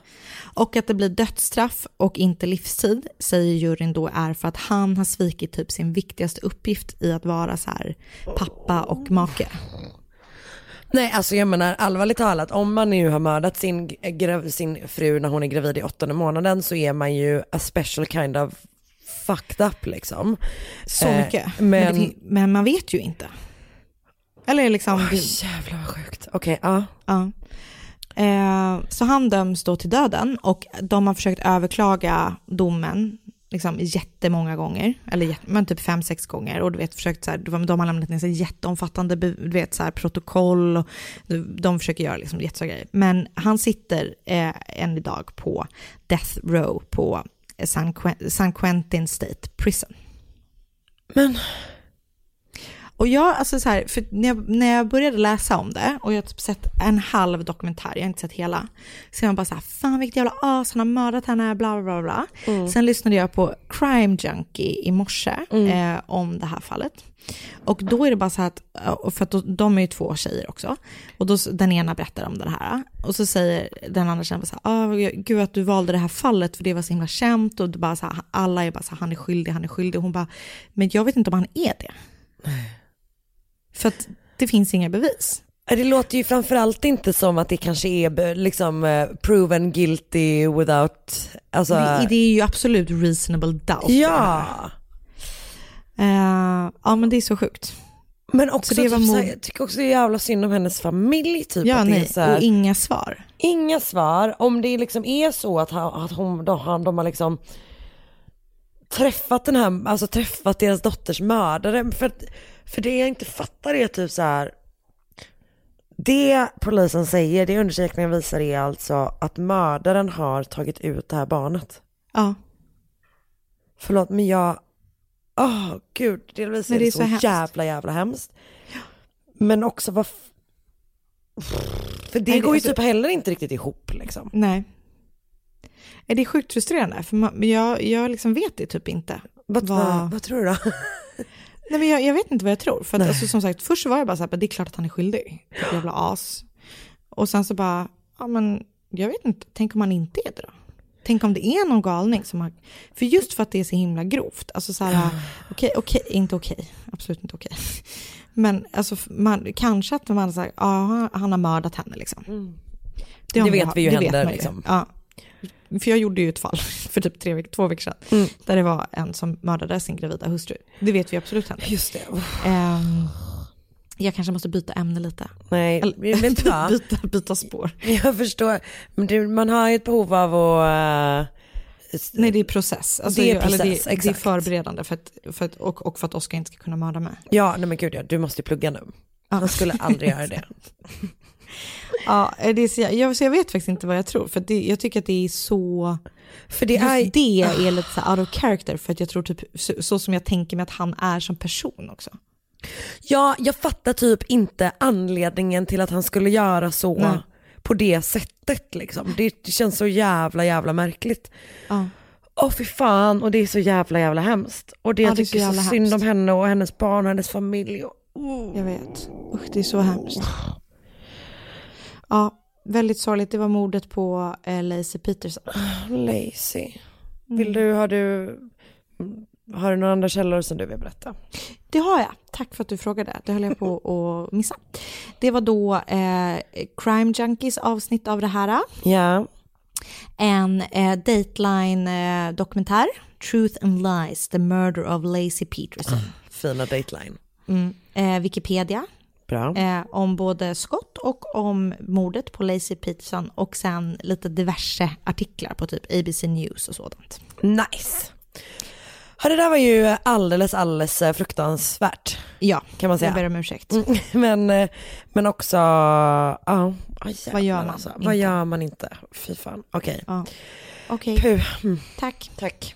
Och att det blir dödsstraff och inte livstid säger juryn då är för att han har svikit typ sin viktigaste uppgift i att vara så här pappa och make. Nej, alltså jag menar allvarligt talat, om man nu har mördat sin, grav, sin fru när hon är gravid i åttonde månaden så är man ju a special kind of fucked up liksom. Så Eh, mycket. Men, Men, det, men man vet ju inte. Eller liksom... Åh, jävlar vad sjukt. Okej, ja. Ja. Eh, så han döms då till döden och de har försökt överklaga domen liksom jättemånga gånger, eller men typ fem, sex gånger och du vet försökt så här, de har lämnat in så jätteomfattande du vet, så här, protokoll och de försöker göra liksom jättestora grejer. Men han sitter eh, än idag på Death Row på San, Que- San Quentin State Prison. Men Och jag, alltså så här, för när jag, när jag började läsa om det och jag har typ sett en halv dokumentär, jag har inte sett hela, så jag bara så här, fan vilket jävla as, han har mördat henne, bla bla bla. bla. Sen lyssnade jag på Crime Junkie i morse eh, om det här fallet. Och då är det bara så att, för att då, de är ju två tjejer också, och då, den ena berättar om det här, och så säger den andra tjejen bara så här, ah, gud att du valde det här fallet för det var så himla känt, och bara så här, alla är bara så här, han är skyldig, han är skyldig, och hon bara, men jag vet inte om han är det. För att det finns inga bevis. Det låter ju framförallt inte som att det kanske är liksom eh, proven guilty without, alltså. Det, det är ju absolut reasonable doubt. ja. Eh, ja men det är så sjukt. Men också, Så det var typ, så här, mod- jag tycker också det är jävla synd om hennes familj typ. Ja att det är nej, så här, och inga svar. Inga svar. Om det liksom är så att, han, att hon, de, han, de har liksom träffat den här, alltså träffat deras dotters mördare. För, för det jag inte fattar är typ så här. Det polisen säger, det undersökningen visar är alltså att mördaren har tagit ut det här barnet. Ja. Förlåt men jag, åh gud, delvis är det är så, så jävla jävla hemskt. Men också vad, för det Nej, går ju alltså- typ heller inte riktigt ihop liksom. Nej. Eh, Det är sjukt frustrerande, för man, jag, jag liksom vet det typ inte. Vad, vad, vad tror du då? Nej, men jag, jag vet inte vad jag tror. För att, alltså, som sagt, först var jag bara så här, det är klart att han är skyldig. Jävla as. Och sen så bara, ja men jag vet inte, tänk om han inte är det då? Tänk om det är någon galning som har, för just för att det är så himla grovt, alltså så här, okej, okej, inte okej, absolut inte okej. Men alltså man, kanske att man säger, ja han har mördat henne liksom. Det har vet man- vi ju det händer, ju. liksom. Ja. För jag gjorde ju ett fall för typ tre två veckor sedan, Mm. där det var en som mördade sin gravida hustru. Det vet vi absolut händer. Just det. Ehm, jag kanske måste byta ämne lite. Nej, Eller, vet du vad? byta, byta spår. Jag förstår, men det, man har ju ett behov av att... eh, Nej, det är process. Alltså, Det är jag- eller process, det, det är förberedande för att, för att, och, och för att Oskar inte ska kunna mörda mig. Ja, nej men gud ja, du måste plugga nu. Han skulle aldrig göra det. Ja, det är så, jag, så jag vet faktiskt inte vad jag tror, för det, jag tycker att det är så... För det just är- det är lite så out of character, för att jag tror typ, så, så som jag tänker mig att han är som person också. Ja, jag fattar typ inte anledningen till att han skulle göra så Nej. på det sättet liksom. Det, det känns så jävla jävla märkligt. Ja. Åh fy fan, och det är så jävla jävla hemskt. Och det Ja, jag det är så tycker så, synd om henne och hennes barn och hennes familj. Och, Jag vet. Usch, det är så hemskt. Ja, väldigt sorgligt. Det var mordet på eh, Lacey Peterson. Lazy. Mm. Vill du, har du, har du några andra källor som du vill berätta? Det har jag. Tack för att du frågade. Det höll jag på att missa. Det var då eh, Crime Junkies avsnitt av det här. Ja. En eh, Dateline-dokumentär. Truth and Lies, The Murder of Lacey Peterson. Fina dateline. Mm. Eh, Wikipedia. Bra. Eh, om både Scott och om mordet på Lacey Peterson och sen lite diverse artiklar på typ ABC News och sådant. Nice. Ja, det där var ju alldeles, alldeles eh, fruktansvärt. Ja, kan man säga. jag ber om ursäkt. Mm, Men, eh, men också, ja. Oh, Vad gör man Vad inte? gör man inte? Fy fan. Okej. Ja. Okej. Puh. Mm. Tack. Tack.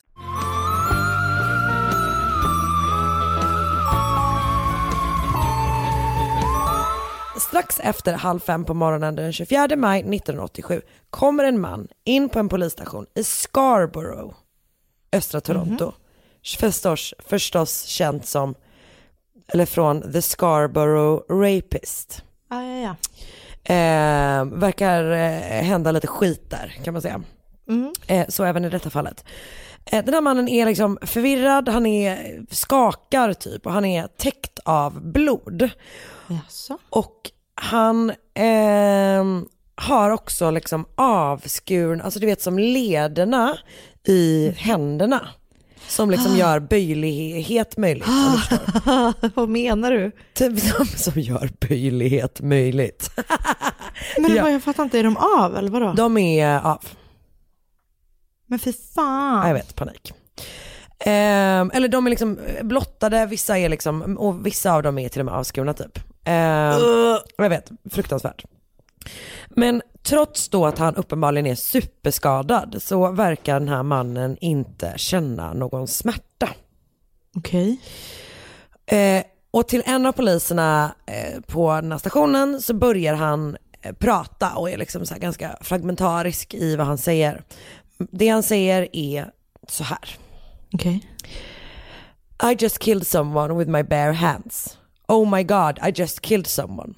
Strax efter halv fem på morgonen den 24 maj 1987 kommer en man in på en polisstation i Scarborough, östra Toronto. Förstås, förstås känt som, eller från The Scarborough Rapist. Ja, ja, ja. Eh, verkar eh, hända lite skit där kan man säga. Mm. Eh, så även i detta fallet. Eh, den här mannen är liksom förvirrad, han är skakar typ och han är täckt av blod. Jaså? Och han ehm, har också liksom avskuren, alltså du vet som lederna i händerna. Som liksom gör böjlighet möjligt. förstår. Vad menar du? Typ som, som gör böjlighet möjligt. Men Ja. vad, jag fattar inte, är de av eller vadå? De är av. Men fy fan. Ja, jag vet, panik. Ehm, eller de är liksom blottade, vissa är liksom, och vissa av dem är till och med avskurna typ. Ehm, jag vet, fruktansvärt. Men trots då att han uppenbarligen är superskadad så verkar den här mannen inte känna någon smärta. Okej. Eh, och till en av poliserna eh, på den här stationen så börjar han eh, prata och är liksom så ganska fragmentarisk i vad han säger. Det han säger är så här. Okej. I just killed someone with my bare hands. Oh my god, I just killed someone.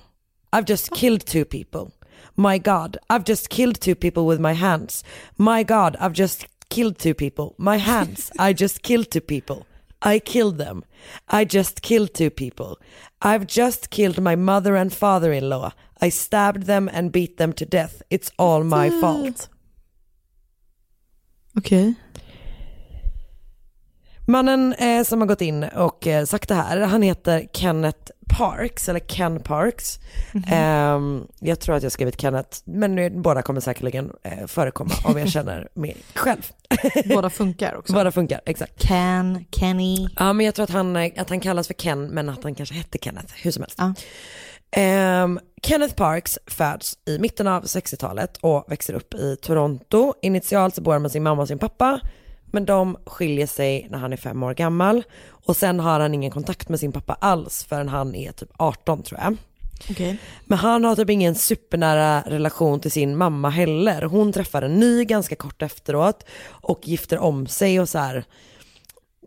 I've just oh. killed two people. My god, I've just killed two people with my hands. My god, I've just killed two people. My hands, I just killed two people. I killed them. I just killed two people. I've just killed my mother and father-in-law. I stabbed them and beat them to death. It's all my fault. Okej. Mannen eh, som har gått in och eh, sagt det här, han heter Kenneth Parks, eller Ken Parks. Ehm, jag tror att jag skrivit Kenneth, men nu, båda kommer säkerligen eh, förekomma om jag känner mig själv. Båda funkar också. Båda funkar, exakt. Ken, Kenny. Ja, men jag tror att han, eh, att han kallas för Ken, men att han kanske hette Kenneth, hur som helst. Ehm, Kenneth Parks föds i mitten av 60-talet och växer upp i Toronto. Initialt så bor han med sin mamma och sin pappa, men de skiljer sig när han är fem år gammal. Och sen har han ingen kontakt med sin pappa alls förrän han är typ 18 tror jag. Okej. Men han har typ ingen supernära relation till sin mamma heller. Hon träffar en ny ganska kort efteråt och gifter om sig och så här.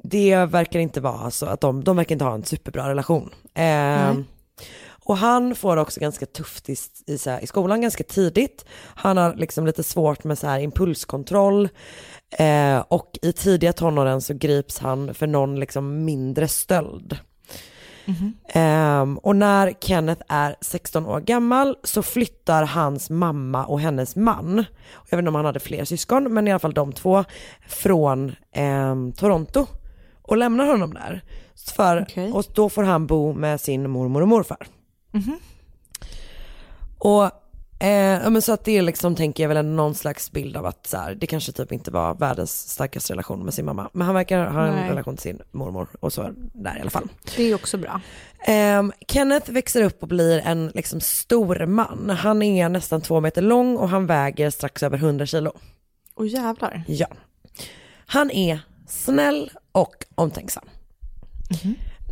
Det verkar inte vara så att de, de verkar inte ha en superbra relation. Ehm, och han får också ganska tufft i, i, här, i skolan ganska tidigt. Han har liksom lite svårt med så här impulskontroll. Eh, och i tidiga tonåren så grips han för någon liksom mindre stöld. Ehm, och när Kenneth är 16 år gammal så flyttar hans mamma och hennes man, jag vet inte om han hade fler syskon, men i alla fall de två, från ehm, Toronto och lämnar honom där. För, Och då får han bo med sin mormor och morfar. Och eh, ja, men så att det är liksom, tänker jag väl, en någon slags bild av att så här, det kanske typ inte var världens starkaste relation med sin mamma. Men han verkar ha en Nej. relation till sin mormor och så där i alla fall. Det är också bra. Ehm, Kenneth växer upp och blir en liksom stor man. Han är nästan två meter lång och han väger strax över 100 kilo. Och jävlar. Ja. Han är snäll och omtänksam.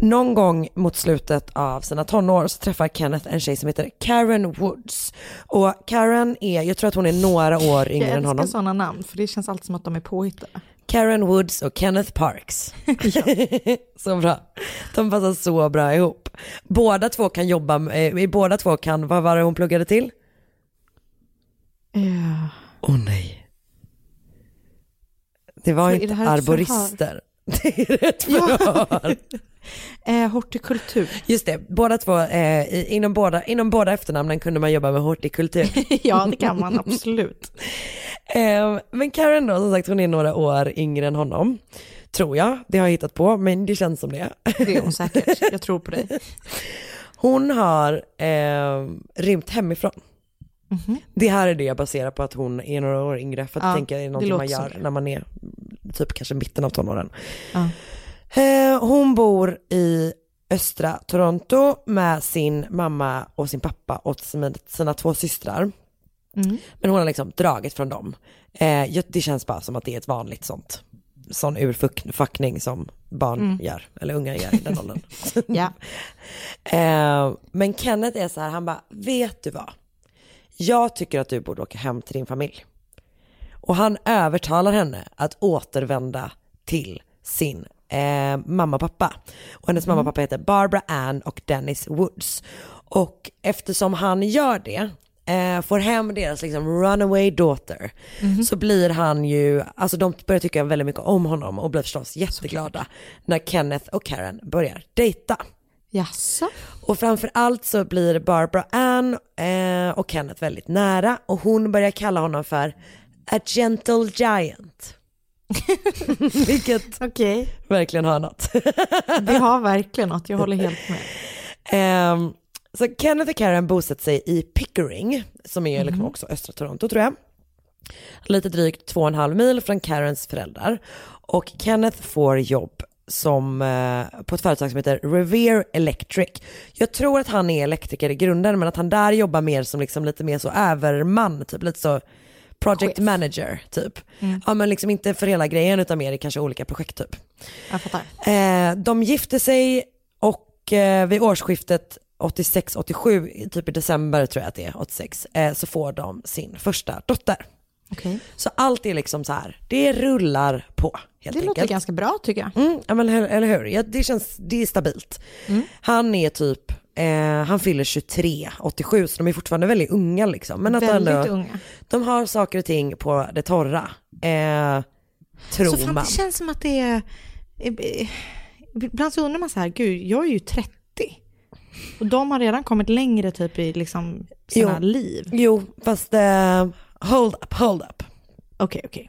Någon gång mot slutet av sina tonår så träffar Kenneth en tjej som heter Karen Woods. Och Karen är, jag tror att hon är några år yngre Jag än honom. älskar sådana namn för det känns alltid som att de är påhittade. Karen Woods och Kenneth Parks. så bra. De passar så bra ihop. Båda två kan jobba, med- eh, båda två kan, vad var det hon pluggade till? Ja. Åh nej. Det var är inte arborister. Det är rätt förhör. Eh, hortikultur. Just det, båda två, eh, inom, båda, inom båda efternamnen kunde man jobba med hortikultur. ja, det kan man absolut. Eh, men Karen då, som sagt hon är några år yngre än honom. Tror jag, det har jag hittat på, men det känns som det. Det är hon säkert, jag tror på dig. Hon har eh, rymt hemifrån. Det här är det jag baserar på att hon är några år yngre, för att Ja, det är någonting man gör när man är typ kanske mitten av tonåren. Ja. Eh, hon bor i östra Toronto med sin mamma och sin pappa och sina, två systrar. Mm. Men hon har liksom dragit från dem. Eh, det känns bara som att det är ett vanligt sånt, sån urfuckning som barn Mm. gör, eller unga gör i den åldern. Ja. eh, men Kenneth är så här, han bara, vet du vad? Jag tycker att du borde åka hem till din familj. Och han övertalar henne att återvända till sin eh, mamma och pappa. Och hennes mamma och pappa heter Barbara Ann och Dennis Woods. Och eftersom han gör det, eh, får hem deras liksom runaway daughter, så blir han ju, alltså de börjar tycka väldigt mycket om honom och blir förstås jätteglada när Kenneth och Karen börjar dejta. Jaså? Och framför allt så blir Barbara Ann eh, och Kenneth väldigt nära och hon börjar kalla honom för a gentle giant. Vilket verkligen har något. Det har verkligen något, jag håller helt med. Ehm, så Kenneth och Karen bosätter sig i Pickering, som är liksom Mhm. också östra Toronto tror jag. Lite drygt två och en halv mil från Karens föräldrar. Och Kenneth får jobb som, eh, på ett företag som heter Revere Electric. Jag tror att han är elektriker i grunden men att han där jobbar mer som liksom lite mer så överman, typ lite så project manager typ. Mm. Ja men liksom inte för hela grejen utan mer i kanske olika projekt typ. Jag fattar. Eh, de gifte sig och eh, vid årsskiftet 86-87, typ i december tror jag att det är, 86, eh, så får de sin första dotter. Okej. Så allt är liksom så här, det rullar på helt Det enkelt. låter ganska bra tycker jag. Mm, ja, men, eller hur, ja, det känns, det är stabilt. Han är typ, eh, han fyller 23, 87, så de är fortfarande väldigt unga liksom. Men att Väldigt ändå, unga. de har saker och ting på det torra, eh, tror Så fan, man. det känns som att det är... eh, Ibland så undrar man så här, gud, jag är ju 30. Och de har redan kommit längre typ i liksom sina Jo. liv. Jo, fast eh, hold up, hold up. Okej, okej.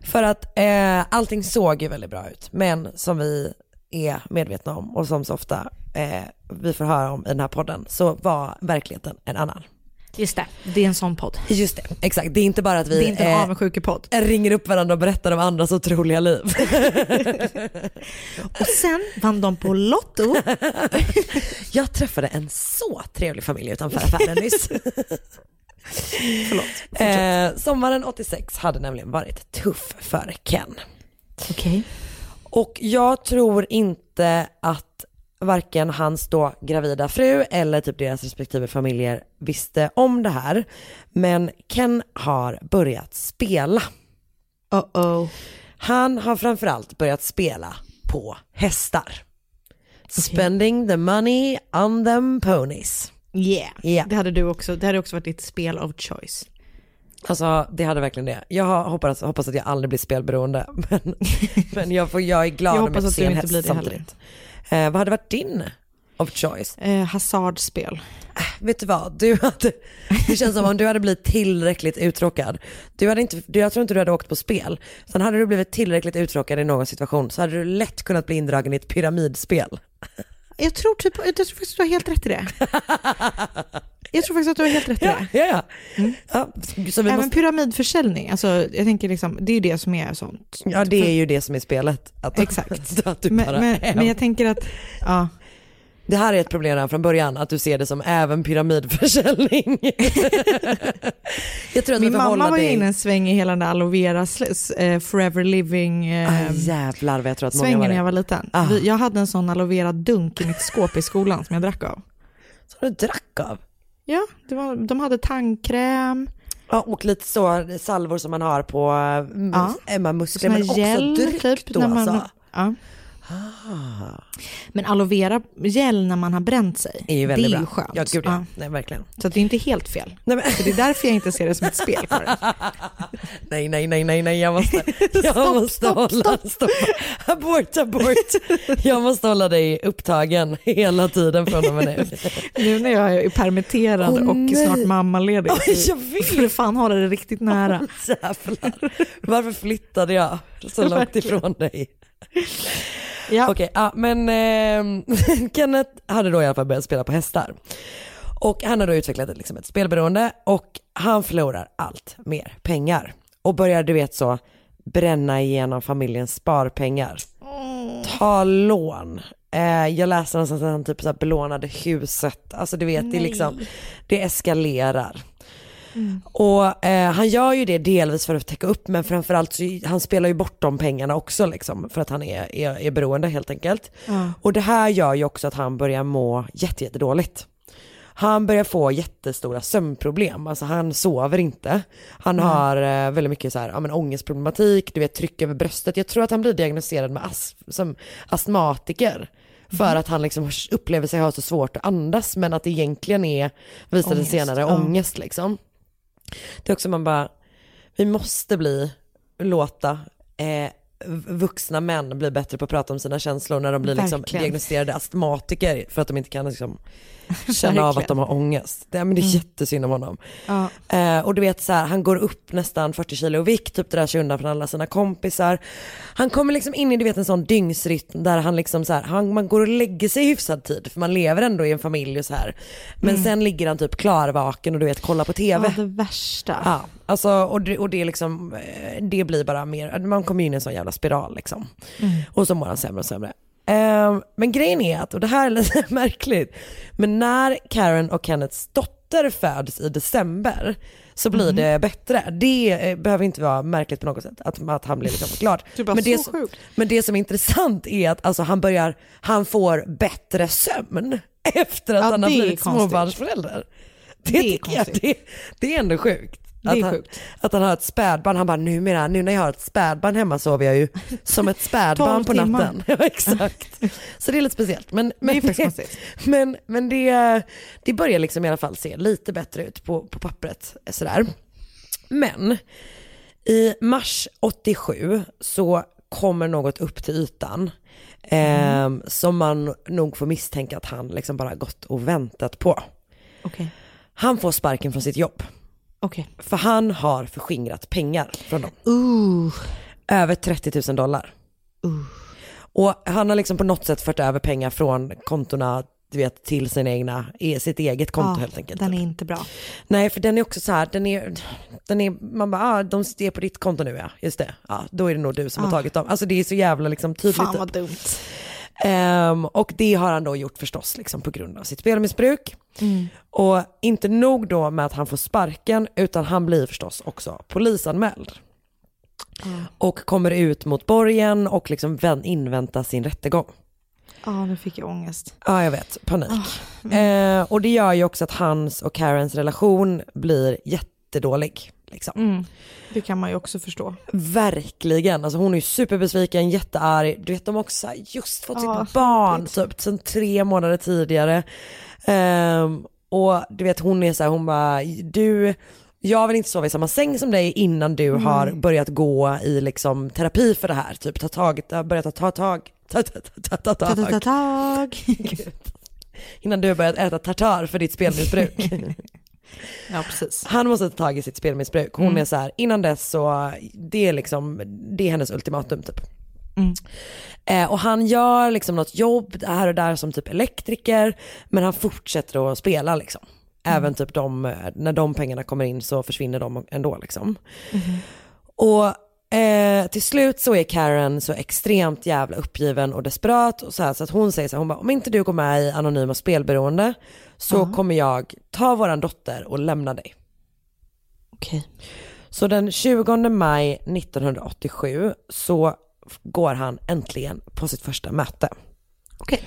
För att eh, allting såg ju väldigt bra ut, men som vi är medvetna om och som så ofta eh, vi får höra om i den här podden så var verkligheten en annan. Just det, det är en sån podd. Just det, exakt. Det är inte bara att vi Det är inte en eh, ringer upp varandra och berättar om andras otroliga liv. Och sen vann de på Lotto. Jag träffade en så trevlig familj utanför affären nyss. Förlåt. Eh, sommaren 86 hade nämligen varit tuff för Ken. Okej. Och jag tror inte att varken hans då gravida fru eller typ deras respektive familjer visste om det här. Men Ken har börjat spela. Uh-oh. Han har framförallt börjat spela på hästar. Spending the money on them ponies. Yeah. Yeah. Det hade du också, det hade också varit ditt spel of choice. Alltså det hade verkligen det. Jag hoppas, hoppas att jag aldrig blir spelberoende. Men, men jag, får, jag är glad Jag om jag att får se en häst samtidigt. Eh, vad hade varit din of choice? Eh, hasardspel. Vet du vad, du hade, det känns som om du hade blivit tillräckligt uttråkad. Du hade inte, jag tror inte du hade åkt på spel. Sen hade du blivit tillräckligt uttråkad i någon situation så hade du lätt kunnat bli indragen i ett pyramidspel. Jag tror, typ, jag tror faktiskt att du har helt rätt i det. Jag tror faktiskt att du har helt rätt i det. Ja, ja. ja så vi Även måste, pyramidförsäljning, alltså, jag tänker liksom, det är ju det som är sånt. ja det är ju det som är spelet. Att, Exakt. att du Men, bara, men, men jag tänker att, ja. Det här är ett problem redan från början, att du ser det som även pyramidförsäljning. jag tror att Min mamma var ju inne en sväng i hela den där aloe vera eh, forever living eh, Ah, jävlar vad jag tror att många svängen var när jag var liten. Ah. Vi, jag hade en sån aloe vera dunk i mitt skåp i skolan som jag drack av. Som du drack av? Ja, var, de hade tandkräm. Ja, och lite så salvor som man har på Ja. Emma muskler men också gel, dryck typ, då när man- alltså. Ja. Men aloe vera gel när man har bränt sig, Är ju väldigt det är ju bra. skönt. Ja, gud ja. Nej, verkligen. Så det är inte helt fel. Nej, men... Så det är därför jag inte ser det som ett spel. Nej, nej, nej, nej, nej, jag måste, jag Stopp, måste stopp, hålla, stopp. abort, abort. Jag måste hålla dig upptagen hela tiden från och med nu. Nu när jag är permitterad Åh, och nej. snart mammaledig Oj, jag vet. får du fan hålla det riktigt nära. Jävlar. Varför flyttade jag så långt ifrån dig? Ja. Okej, ja, men eh, Kenneth hade då i alla fall börjat spela på hästar. Och han har då utvecklat ett, liksom ett spelberoende och han förlorar allt mer pengar. Och börjar du vet så bränna igenom familjens sparpengar. Ta lån. Eh, jag läste någonstans att han typ så här belånade huset. Alltså du vet, det, är liksom, det eskalerar. Och eh, han gör ju det delvis för att täcka upp men framförallt så han spelar ju bort de pengarna också liksom för att han är, är, är beroende helt enkelt. Ja. Och det här gör ju också att han börjar må jätte, jättedåligt. Han börjar få jättestora sömnproblem, alltså han sover inte. Han Mm. har eh, väldigt mycket så här, ja, men ångestproblematik, du vet tryck över bröstet. Jag tror att han blir diagnostiserad med ast- som astmatiker. För Mm. att han liksom upplever sig ha så svårt att andas men att det egentligen är, visade Ångest, senare, ja. ångest liksom. Det är också man bara, vi måste bli, låta eh, vuxna män bli bättre på att prata om sina känslor när de blir liksom diagnostiserade astmatiker för att de inte kan liksom känna av att de har ångest. Det, men det är Mm. jättesynd om honom. Ja. Eh, och du vet så här, han går upp nästan 40 kilo i vikt, typ drar sig undan från alla sina kompisar. Han kommer liksom in i du vet en sån dygnsrytm där han liksom så här, han, man går och lägger sig i hyfsad tid för man lever ändå i en familj och så här. Men Mm. sen ligger han typ klarvaken och du vet kollar på TV. Ja, det värsta. Ja, alltså och det, och det är liksom, eh, det blir bara mer, man kommer in i en sån jävla spiral liksom. Mm. Och så mår han sämre och sämre. Eh, men grejen är att, och det här är lite märkligt, men när Karen och Kenneths dotter föds i december så blir Mhm. det bättre. Det eh, behöver inte vara märkligt på något sätt, att, att han blir liksom bara, men, det, som- men det som är intressant är att alltså, han, börjar, han får bättre sömn efter att Ja, han har blivit småbarnsförälder. Det, Det är jag, det, det är ändå sjukt. Det att, han, att han har ett spädbarn, han bara numera, nu när jag har ett spädbarn hemma sover jag ju som ett spädbarn 12 på natten. Ja, exakt. Så det är lite speciellt. Men, Det men, det, konstigt. men, men det, det börjar liksom i alla fall se lite bättre ut på, på pappret. Sådär. Men i mars 87 så kommer något upp till ytan eh, som man nog får misstänka att han liksom bara gått och väntat på. Okej. Han får sparken från sitt jobb. Okej. För han har förskingrat pengar från dem. Uh. Över 30 000 dollar. Och han har liksom på något sätt fört över pengar från kontona du vet, till sina egna, sitt eget konto Ja, helt enkelt. Den är inte bra. Nej, för den är också så här, den är, den är man bara, ah, de är på ditt konto nu ja, just det. Ja, då är det nog du som har Ah. tagit dem. Alltså det är så jävla liksom tydligt. Fan typ. vad dumt. Ehm, och det har han då gjort förstås liksom på grund av sitt spelmissbruk. Mm. Och inte nog då med att han får sparken, utan han blir förstås också polisanmäld. Och kommer ut mot borgen och liksom vän- inväntar sin rättegång. Ja, nu fick jag ångest. Ja, jag vet. Panik. Eh, och det gör ju också att hans och Karens relation blir jättedålig. Liksom. Mm. Det kan man ju också förstå. Verkligen, alltså hon är ju superbesviken, jättearg. Du vet de har också just fått Ja, sitt barn typ sen tre månader tidigare. Ehm, och du vet hon är så här, hon bara, du, jag vill inte sova i samma säng som dig innan du Nej. har börjat gå i liksom terapi för det här. Typ ta tag, börjat ta, ta tag, ta, ta, ta, ta, ta, tag. Ta-ta-ta-tag. Innan du har börjat äta tartar för ditt spelmissbruk. Ja, precis. Han måste ta tag i sitt spelmissbruk. Hon Mm. är så här, innan dess så, det är liksom, det är hennes ultimatum typ. Mm. Eh, och han gör liksom något jobb här och där som typ elektriker, men han fortsätter att spela liksom. Mm. Även typ de, eh, när de pengarna kommer in så försvinner de ändå liksom. Mhm. Och eh, till slut så är Karen så extremt jävla uppgiven och desperat och så, här, så att hon säger så här, hon bara, om inte du går med i Anonyma Spelberoende så Ja. kommer jag ta våran dotter och lämna dig. Okej. Så den 20 maj 1987 så går han äntligen på sitt första möte. Okej.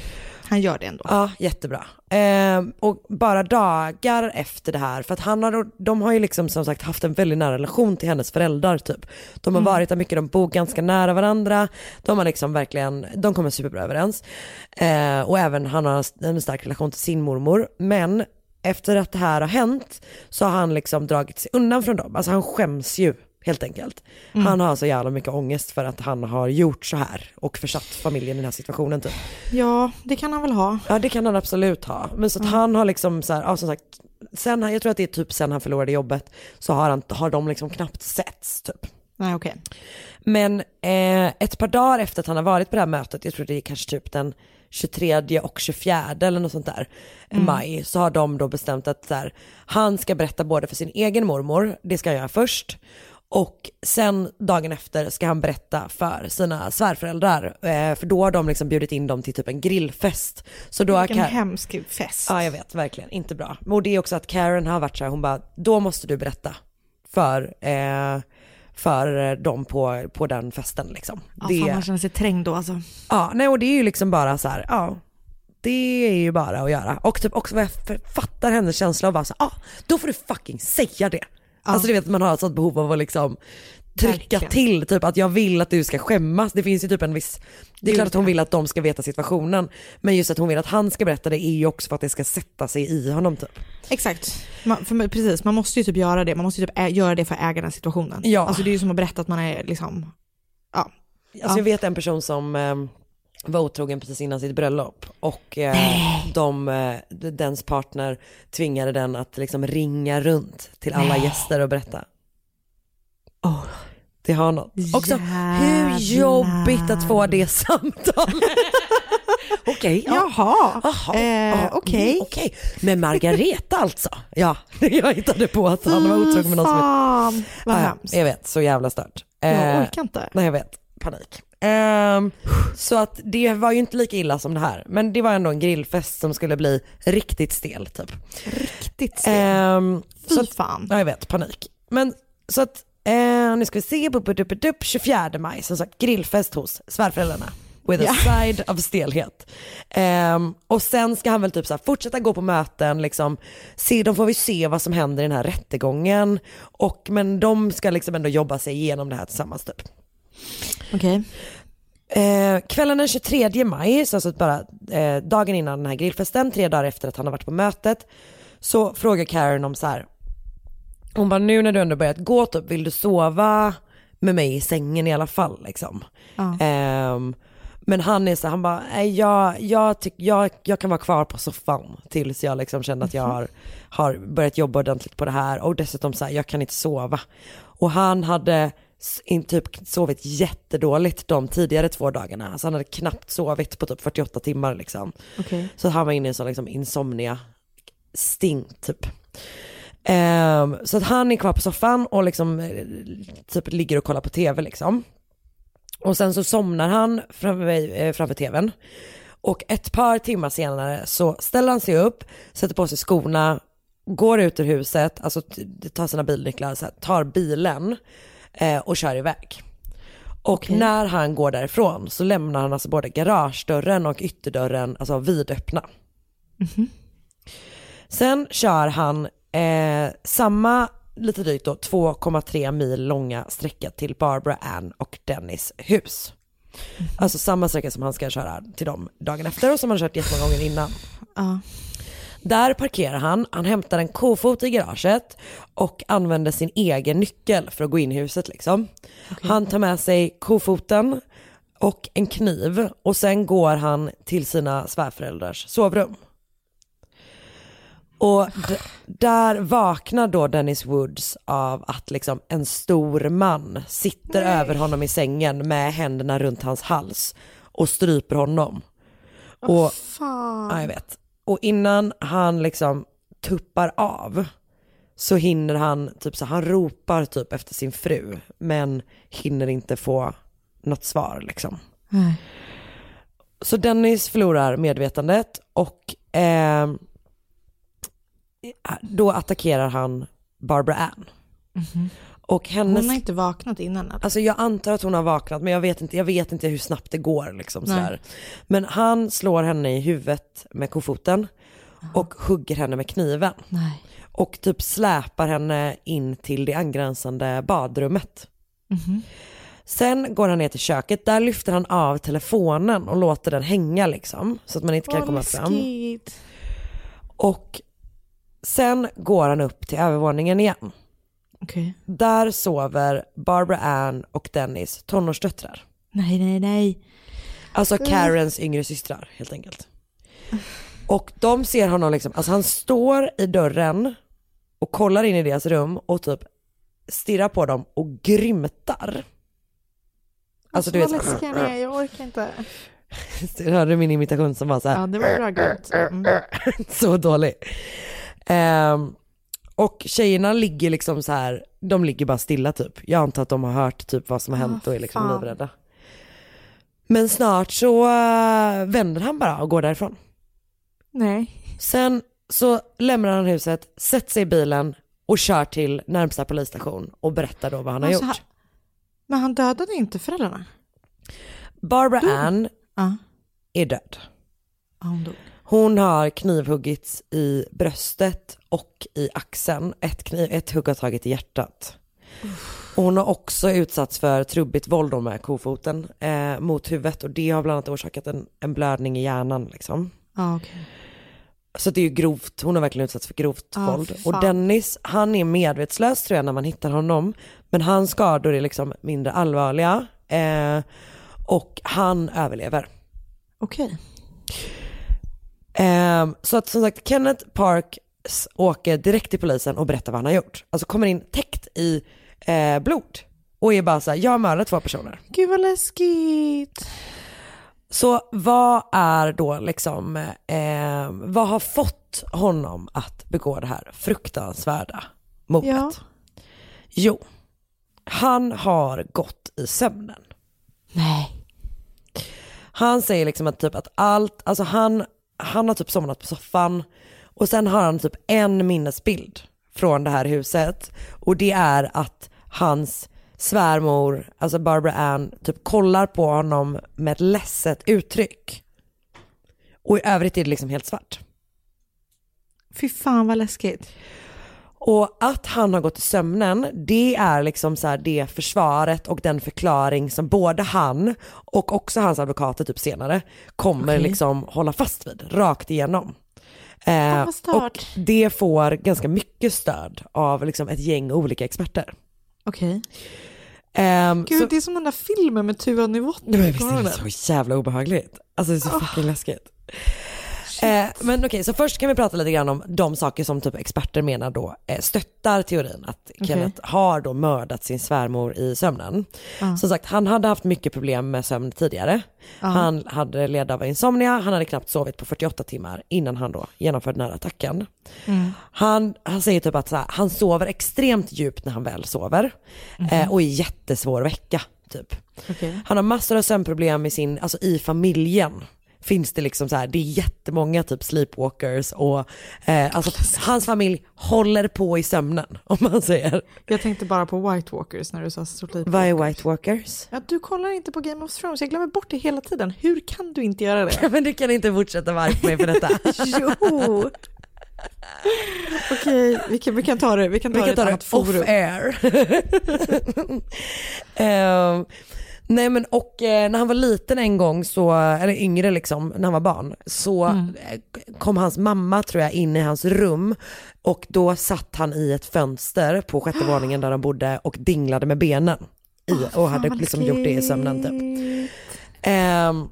Han gör det ändå. Ja, jättebra. Ehm, och bara dagar efter det här, för att han har, de har ju liksom som sagt haft en väldigt nära relation till hennes föräldrar typ. De har Mm. varit där mycket, de bor ganska nära varandra, de har liksom verkligen, de kommer superbra överens. Ehm, och även han har en stark relation till sin mormor. Men efter att det här har hänt så har han liksom dragit sig undan från dem, alltså han skäms ju helt enkelt. Mm. Han har så jävla mycket ångest för att han har gjort så här och försatt familjen i den här situationen typ. Ja, det kan han väl ha. Ja det kan han absolut ha. Men så att han har liksom så här, ja, som sagt, sen, jag tror att det är typ sen han förlorade jobbet så har, han, har de liksom knappt setts typ. Nej, okej. Men eh, ett par dagar efter att han har varit på det här mötet, jag tror det är kanske typ den 23 och 24 eller något sånt där, Mm. maj, så har de då bestämt att så här, han ska berätta både för sin egen mormor, det ska han göra först, och sen dagen efter ska han berätta för sina svärföräldrar, eh, för då har de liksom bjudit in dem till typ en grillfest. Så då Vilken Ka- hemsk fest. Ja jag vet, verkligen, inte bra. Och det är också att Karen har varit så här, hon bara, då måste du berätta för, eh, för dem på, på den festen liksom. Ja, det, fan, man känner sig trängd då alltså. ja, nej och det är ju liksom bara så här, ja, det är ju bara att göra. Och typ också vad jag fattar hennes känsla av bara så, ja, då får du fucking säga det. Alltså du vet man har ett sånt behov av att liksom trycka Verkligen. till, typ att jag vill att du ska skämmas. Det finns ju typ en viss, det är klart att hon vill att de ska veta situationen, men just att hon vill att han ska berätta det är ju också för att det ska sätta sig i honom typ. Exakt. Man, för, precis, man måste ju typ göra det. Man måste ju typ ä- göra det för att äga den situationen. Ja. Alltså det är ju som att berätta att man är liksom, ja. Alltså Ja. jag vet en person som eh, var otrogen precis innan sitt bröllop och eh, de, eh, dens partner tvingade den att liksom ringa runt till alla Nej. gäster och berätta. Oh. Det har något. Också hur jobbigt att få det samtalet. Okej, ja. Jaha, Jaha, eh, ja, okej. mm, okej. Men Margareta alltså? Ja, jag hittade på att han var otrogen med någon som Fan, vad hemskt. Jag vet, så jävla stört. Jag Eh, orkar inte. Nej jag vet, panik. Ehm, så att det var ju inte lika illa som det här, men det var ändå en grillfest som skulle bli riktigt stel typ. Riktigt stel. Ehm, Fy så att, fan. Ja jag vet, panik. Men så att, eh, nu ska vi se, bup, bup, bup, bup, 24 maj, som sagt grillfest hos svärföräldrarna. With a Ja. side of stelhet. Ehm, och sen ska han väl typ så fortsätta gå på möten, liksom, se, de får vi se vad som händer i den här rättegången. Och, men de ska liksom ändå jobba sig igenom det här tillsammans typ. Okej. Eh, kvällen den 23 maj, så alltså bara eh, dagen innan den här grillfesten, tre dagar efter att han har varit på mötet, så frågar Karen om så här, hon bara nu när du ändå börjat gå typ, vill du sova med mig i sängen i alla fall liksom? Ja. Ehm, men han är så han bara, nej jag, jag, tyck, jag, jag kan vara kvar på soffan tills jag liksom känner att jag har, har börjat jobba ordentligt på det här och dessutom så här, jag kan inte sova. Och han hade in, typ sovit jättedåligt de tidigare två dagarna, alltså han hade knappt sovit på typ 48 timmar liksom. Okej. Så han var inne i en sån liksom insomnia sting typ. Ehm, så att han är kvar på soffan och liksom typ ligger och kollar på tv liksom. Och sen så somnar han framför, eh, framför tvn. Och ett par timmar senare så ställer han sig upp, sätter på sig skorna, går ut ur huset, alltså tar sina bilnycklar, så här, tar bilen eh, och kör iväg. Och Okej. när han går därifrån så lämnar han alltså både garagedörren och ytterdörren alltså vidöppna. Sen kör han eh, samma, lite drygt då, 2,3 mil långa sträcka till Barbara Ann och Dennis hus. Alltså samma sträcka som han ska köra till dem dagen efter och som han kört jättemånga gånger innan. Ja. Där parkerar han, han hämtar en kofot i garaget och använder sin egen nyckel för att gå in i huset liksom. Han tar med sig kofoten och en kniv och sen går han till sina svärföräldrars sovrum. Och där vaknar då Dennis Woods av att liksom en stor man sitter över honom i sängen med händerna runt hans hals och stryper honom. Och, Fan. ja, jag vet. Och innan han liksom tuppar av så hinner han, typ så han ropar typ efter sin fru men hinner inte få något svar liksom. Nej. Så Dennis förlorar medvetandet och eh, då attackerar han Barbara Ann. Och hennes... Hon har inte vaknat innan eller? Alltså jag antar att hon har vaknat men jag vet inte, jag vet inte hur snabbt det går liksom sådär. Men han slår henne i huvudet med kofoten och hugger henne med kniven. Nej. Och typ släpar henne in till det angränsande badrummet. Mhm. Sen går han ner till köket, där lyfter han av telefonen och låter den hänga liksom. Så att man inte kan Vad komma fram. läskigt. Och sen går han upp till övervåningen igen. Okej. Där sover Barbara Ann och Dennis tonårsdöttrar. Nej, nej, nej. Alltså Mm. Karens yngre systrar helt enkelt. Och de ser honom liksom, alltså han står i dörren och kollar in i deras rum och typ stirrar på dem och grymtar. Alltså du vet, vad läskig han är, jag orkar inte. du hörde min imitation som var så här. Ja, det var bra grymt. Mm. så dålig. Ehm, och tjejerna ligger liksom så här, de ligger bara stilla typ. Jag antar att de har hört typ vad som har hänt och är liksom fan. livrädda. Men snart så eh, vänder han bara och går därifrån. Nej. Sen så lämnar han huset, sätter sig i bilen och kör till närmsta polisstation och berättar då vad han har Alltså, gjort. han- Men han dödade inte föräldrarna? Barbara Ann Ja. är död. Ja, hon dog. Hon har knivhuggits i bröstet och i axeln. Ett, kniv, ett hugg har tagit i hjärtat. Och hon har också utsatts för trubbigt våld med kofoten eh, mot huvudet och det har bland annat orsakat en, en blödning i hjärnan liksom. Ja, okej. Så det är ju grovt, hon har verkligen utsatts för grovt Ja, våld. fan. Och Dennis, han är medvetslös tror jag när man hittar honom. Men hans skador är liksom mindre allvarliga. Eh, och han överlever. Okej. Ehm, så att som sagt, Kenneth Park åker direkt till polisen och berättar vad han har gjort. Alltså kommer in täckt i eh, blod och är bara så här, jag har mördat två personer. Gud vad läskigt. Så vad är då liksom, eh, vad har fått honom att begå det här fruktansvärda mordet? Ja. Jo, han har gått i sömnen. Nej. Han säger liksom att typ att allt, alltså han, han har typ somnat på soffan och sen har han typ en minnesbild från det här huset och det är att hans svärmor, alltså Barbara Ann, typ kollar på honom med ett ledset uttryck. Och i övrigt är det liksom helt svart. Fy fan vad läskigt. Och att han har gått i sömnen, det är liksom så här det försvaret och den förklaring som både han och också hans advokater typ senare kommer Okej. liksom hålla fast vid, rakt igenom. Eh, och det får ganska mycket stöd av liksom ett gäng olika experter. Okej. Ehm, Gud, så- det är som den där filmen med Tuva Novotny. Nej, men visst är det så jävla obehagligt? Alltså det är så fucking läskigt. Eh, men okej, så först kan vi prata lite grann om de saker som typ experter menar då eh, stöttar teorin att. Kenneth har då mördat sin svärmor i sömnen. Ja. Som sagt, han hade haft mycket problem med sömn tidigare. Ja. Han hade led av insomnia, han hade knappt sovit på 48 timmar innan han då genomförde den här attacken. Mm. Han, han säger typ att så här, han sover extremt djupt när han väl sover eh, och är jättesvår att väcka. Typ. Okej. Han har massor av sömnproblem i sin, alltså i familjen finns det liksom så här, det är jättemånga typ sleepwalkers och eh, alltså hans familj håller på i sömnen om man säger. Jag tänkte bara på White Walkers när du sa Sleep Vad är White Walkers? Ja, du kollar inte på Game of Thrones, jag glömmer bort det hela tiden. Hur kan du inte göra det? Men du kan inte fortsätta vara arg mig för detta. jo! Okej, vi kan, vi kan ta det, vi kan ta Vi kan det ta det off air. Ehm, nej men och eh, när han var liten en gång så, eller yngre liksom, när han var barn, så Mm. eh, kom hans mamma tror jag in i hans rum och då satt han i ett fönster på sjätte våningen där de bodde och dinglade med benen. I, och hade liksom gjort det i sömnen typ. Ehm,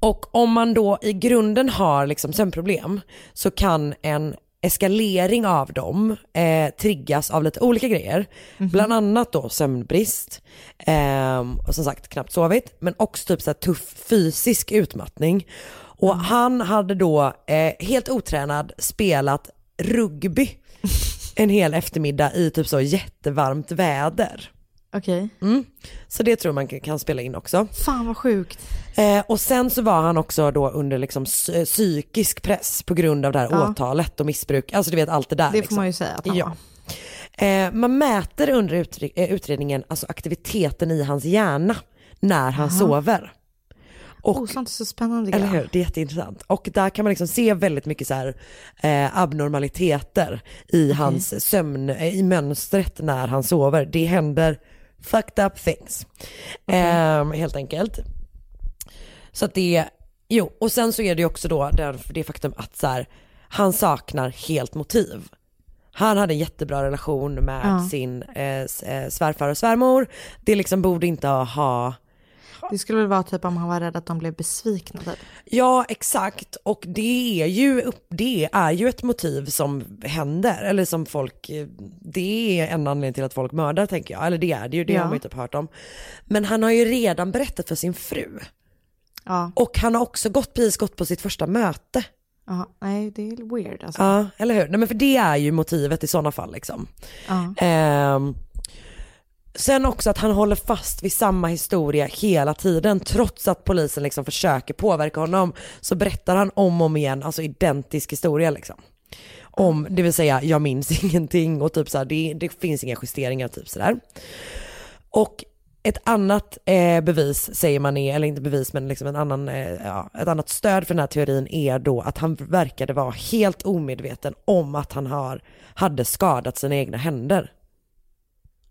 och om man då i grunden har liksom sömnproblem så kan en eskalering av dem eh, triggas av lite olika grejer. Bland annat då sömnbrist ehm, och som sagt knappt sovit men också typ så tuff fysisk utmattning. Och han hade då eh, helt otränad spelat rugby en hel eftermiddag i typ så jättevarmt väder. Okej. Mm. Så det tror man kan- spela in också. Fan vad sjukt. Eh, och sen så var han också då under liksom psy- psykisk press på grund av det här Ja. åtalet och missbruk. Alltså du vet allt det där. Det får liksom. man ju säga att han ja. var. Eh, man mäter under eh, utredningen alltså aktiviteten i hans hjärna när han Jaha. sover. Och, oh, sånt är så spännande. Eller hur? Det är jätteintressant. Och där kan man liksom se väldigt mycket så här, eh, abnormaliteter i hans sömn, eh, i mönstret när han sover. Det händer fucked up things. Eh, helt enkelt. Så att det, jo, och sen så är det ju också då det, det faktum att så här, han saknar helt motiv. Han hade en jättebra relation med Ja. sin eh, eh, svärfar och svärmor. Det liksom borde inte ha Det skulle väl vara typ om han var rädd att de blev besvikna typ. Ja exakt och det är ju, det är ju ett motiv som händer eller som folk, eh, det är en anledning till att folk mördar tänker jag, eller det är det ju, det Ja. har man ju typ hört om. Men han har ju redan berättat för sin fru Ja. och han har också gått, precis gått på sitt första möte. Ja, nej det är weird alltså. Ja, eller hur? Nej men för det är ju motivet i sådana fall liksom. Ja. Ehm, sen också att han håller fast vid samma historia hela tiden trots att polisen liksom försöker påverka honom så berättar han om och om igen, alltså identisk historia liksom. Om, det vill säga jag minns ingenting och typ så här, det, det finns inga justeringar typ sådär. Och ett annat eh, bevis säger man är, eller inte bevis men liksom en annan, eh, ja, ett annat stöd för den här teorin är då att han verkade vara helt omedveten om att han har, hade skadat sina egna händer.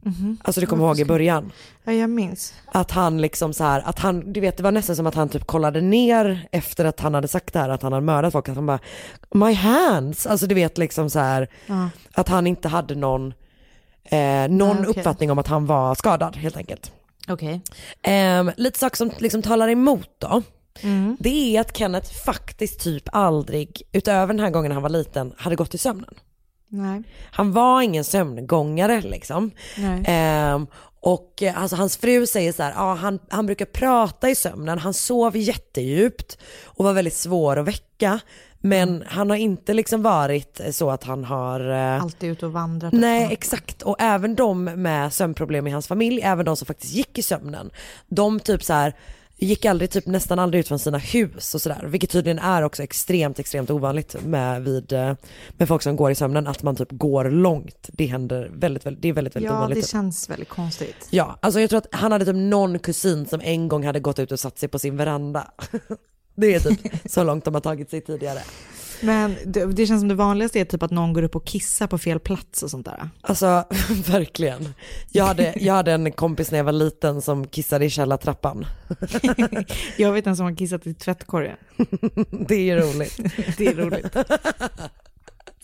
Mhm. Alltså du kommer ihåg i början? Ja, jag minns. Att han liksom så här, att han, du vet det var nästan som att han typ kollade ner efter att han hade sagt det här att han hade mördat folk, att han bara my hands, alltså du vet liksom så här Ja. att han inte hade någon, eh, någon Nej, okej. uppfattning om att han var skadad helt enkelt. Okej. Ehm, lite saker som liksom talar emot då. Mm. Det är att Kenneth faktiskt typ aldrig, utöver den här gången han var liten, hade gått i sömnen. Nej. Han var ingen sömngångare liksom. Ehm, och eh, alltså, hans fru säger så här, ja, han, han brukar prata i sömnen, han sov jättedjupt och var väldigt svår att väcka. Men han har inte liksom varit så att han har... eh, Alltid ute och vandrat. Nej exakt och även de med sömnproblem i hans familj, även de som faktiskt gick i sömnen, de typ så här gick aldrig, typ nästan aldrig ut från sina hus och sådär, vilket tydligen är också extremt, extremt ovanligt med, vid, eh, med folk som går i sömnen, att man typ går långt. Det händer väldigt, väldigt det är väldigt, väldigt Ja, ovanligt. det känns väldigt konstigt. Ja, alltså jag tror att han hade typ någon kusin som en gång hade gått ut och satt sig på sin veranda. det är typ så långt de har tagit sig tidigare. Men det, det känns som det vanligaste är typ att någon går upp och kissar på fel plats och sånt där. Alltså verkligen. Jag hade, jag hade en kompis när jag var liten som kissade i källartrappan. Jag vet en som har kissat i tvättkorgen. Det är roligt. Det är roligt.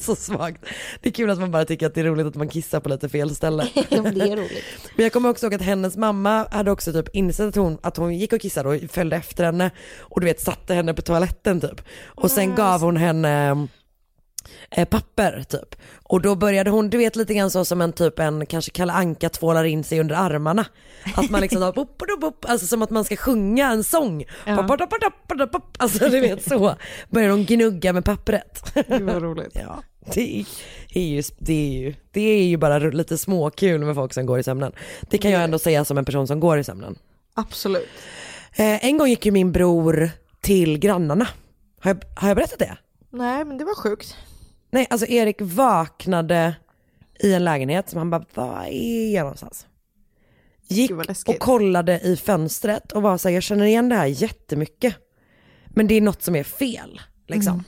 Så svagt. Det är kul att man bara tycker att det är roligt att man kissar på lite fel ställe. Det är roligt. Men jag kommer också ihåg att hennes mamma hade också typ insett att hon, att hon gick och kissade och följde efter henne och du vet satte henne på toaletten typ. Och sen gav hon henne eh, papper typ. Och då började hon, du vet lite grann så som en typ en kanske Kalle Anka tvålar in sig under armarna. Att man liksom tar pop, pop, pop, alltså som att man ska sjunga en sång. Ja. Pop, pop, pop, pop, pop, pop. Alltså du vet så. Börjar hon gnugga med pappret. Gud vad roligt. Ja, det är, är ju, det, är ju, det är ju bara lite småkul med folk som går i sömnen. Det kan jag ändå säga som en person som går i sömnen. Absolut. Eh, en gång gick ju min bror till grannarna. Har jag, har jag berättat det? Nej men det var sjukt. Nej, alltså Erik vaknade i en lägenhet som han bara, vad är jag någonstans? Gick och kollade i fönstret och var så här, jag känner igen det här jättemycket. Men det är något som är fel, liksom. Mm.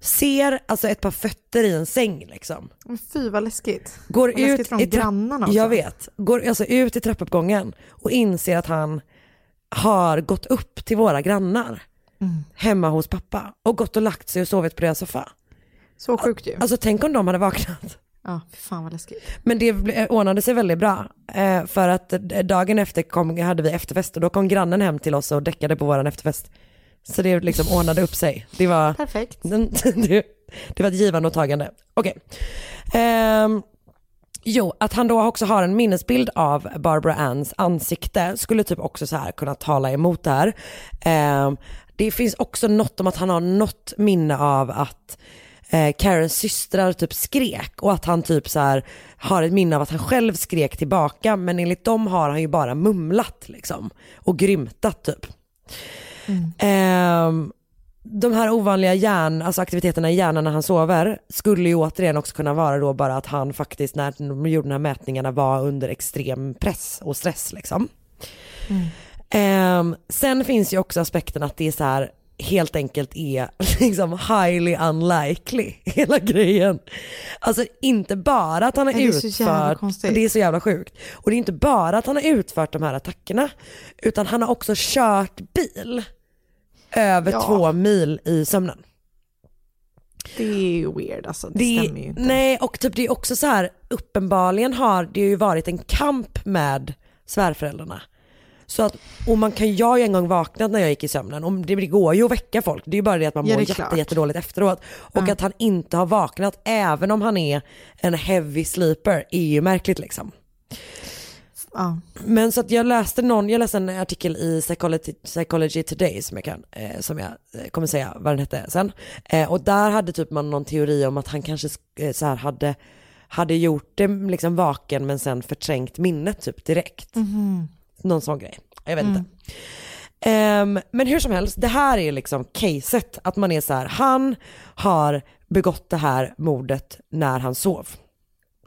Ser alltså ett par fötter i en säng liksom. Fy vad läskigt. Går Vad läskigt ut från i grannarna också. Jag vet. Går alltså ut i trappuppgången och inser att han har gått upp till våra grannar Mm. hemma hos pappa och gått och lagt sig och sovit på deras soffa. Så sjukt ju. Alltså tänk om de hade vaknat. Ja, fan vad läskigt. Men det ble- ordnade sig väldigt bra. Eh, för att eh, dagen efter kom, hade vi efterfest och då kom grannen hem till oss och däckade på våran efterfest. Så det liksom ordnade upp sig. Det var, Perfekt. det, det var ett givande och tagande. Okej. Ehm, jo, att han då också har en minnesbild av Barbara Anns ansikte skulle typ också så här kunna tala emot det här. Ehm, det finns också något om att han har något minne av att eh, Karens systrar typ skrek och att han typ så här har ett minne av att han själv skrek tillbaka men enligt dem har han ju bara mumlat liksom och grymtat typ. Ehm, de här ovanliga hjärn, alltså aktiviteterna i hjärnan när han sover skulle ju återigen också kunna vara då bara att han faktiskt när de gjorde de här mätningarna var under extrem press och stress liksom. Ehm, sen finns ju också aspekten att det är så här helt enkelt är liksom highly unlikely hela grejen. Alltså inte bara att han har det utfört, det är så jävla sjukt. Och det är inte bara att han har utfört de här attackerna utan han har också kört bil över Ja. två mil i sömnen. Det är ju weird alltså, det, Det, stämmer ju inte. nej och typ det är också så här uppenbarligen har det ju varit en kamp med svärföräldrarna. Så att, och man kan, jag har ju en gång vaknat när jag gick i sömnen och det, går ju att väcka folk, det är ju bara det att man Ja, mår jätte, jättedåligt efteråt. Och Ja. att han inte har vaknat även om han är en heavy sleeper är ju märkligt liksom. Ja. Men så att jag läste någon, jag läste en artikel i Psychology, Psychology Today som jag kan, eh, som jag eh, kommer säga vad den hette sen. Eh, och där hade typ man någon teori om att han kanske eh, så här hade, hade gjort det liksom vaken men sen förträngt minnet typ direkt. Mhm. Någon sån grej, jag vet Mm. inte. Ehm, men hur som helst, det här är liksom caset, att man är så här, han har begått det här mordet när han sov.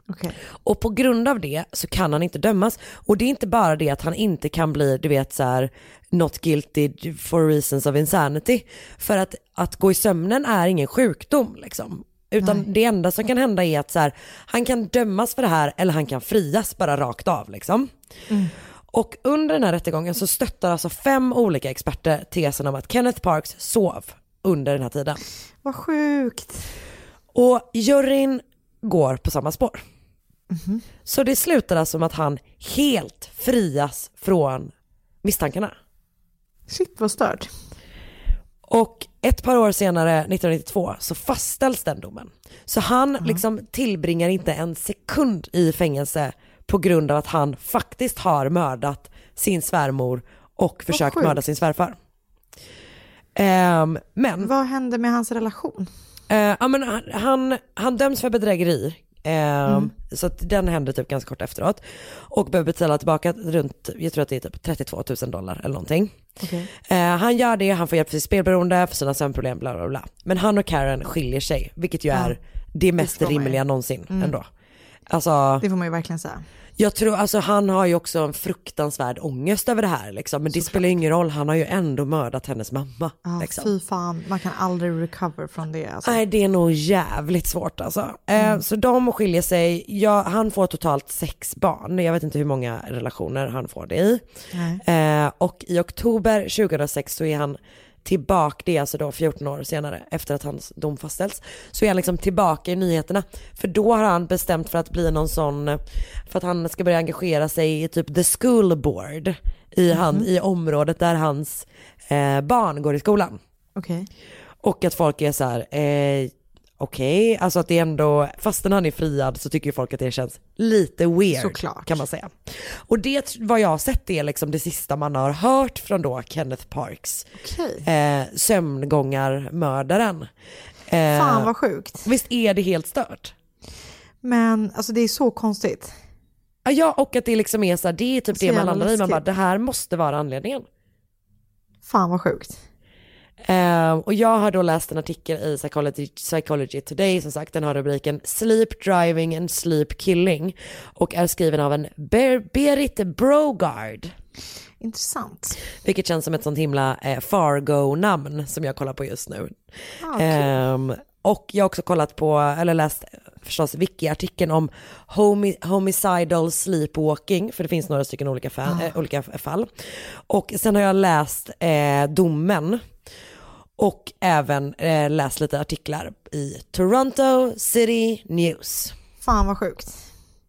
Okej. Och på grund av det så kan han inte dömas. Och det är inte bara det att han inte kan bli, du vet så här, not guilty for reasons of insanity. För att, att gå i sömnen är ingen sjukdom liksom. Utan Nej. det enda som kan hända är att så här, han kan dömas för det här eller han kan frias bara rakt av liksom. Mm. Och under den här rättegången så stöttar alltså fem olika experter tesen om att Kenneth Parks sov under den här tiden. Vad sjukt. Och juryn går på samma spår. Så det slutar alltså med att han helt frias från misstankarna. Shit vad stört. Och ett par år senare, 1992, så fastställs den domen. Så han liksom tillbringar inte en sekund i fängelse på grund av att han faktiskt har mördat sin svärmor och försökt mörda sin svärfar. Ehm, men Vad hände med hans relation? Eh, ja, men han, han, han döms för bedrägeri. Eh, Så att den hände typ ganska kort efteråt. Och behöver betala tillbaka runt, jag tror att det är typ 32 000 dollar eller någonting. Okej. Eh, han gör det, han får hjälp för sitt spelberoende, för sina sömnproblem, bla bla bla. Men han och Karen skiljer sig, vilket ju Ja, är det mest ju. rimliga någonsin Mm. ändå. Alltså, Det får man ju verkligen säga. Jag tror, alltså han har ju också en fruktansvärd ångest över det här liksom. Men det spelar ju ingen roll, han har ju ändå mördat hennes mamma. Ja, liksom. Fy fan, man kan aldrig recover från det. Alltså. Nej det är nog jävligt svårt alltså. Eh, så de skiljer sig, ja, han får totalt sex barn, jag vet inte hur många relationer han får det i. Eh, och i oktober 2006 så är han tillbaka, det är alltså då 14 år senare efter att hans dom fastställts, så är han liksom tillbaka i nyheterna. För då har han bestämt för att bli någon sån, för att han ska börja engagera sig i typ the school board i, han, i området där hans eh, barn går i skolan. Okej. Och att folk är så här, eh, okej, alltså att det ändå, fastän han är friad så tycker ju folk att det känns lite weird Såklart. kan man säga. Och det, vad jag har sett är liksom det sista man har hört från då Kenneth Parks, Okej. eh, sömngångarmördaren. Eh, Fan vad sjukt. Visst är det helt stört? Men alltså det är så konstigt. Ja, och att det liksom är så här, det är typ Så det man landar i, man bara det här måste vara anledningen. Fan vad sjukt. Eh, och jag har då läst en artikel i Psychology, Psychology Today, som sagt, den har rubriken Sleep Driving and Sleep Killing och är skriven av en Ber- Berit Brogard. Intressant. Vilket känns som ett sånt himla eh, Fargo-namn som jag kollar på just nu. Ah, kul. Ehm, och jag har också kollat på, eller läst förstås Wiki-artikeln om homi homicidal sleepwalking, för det finns några stycken olika, fa- Ah. eh, olika fall. Och sen har jag läst eh, domen och även eh, läst lite artiklar i Toronto City News. Fan vad sjukt.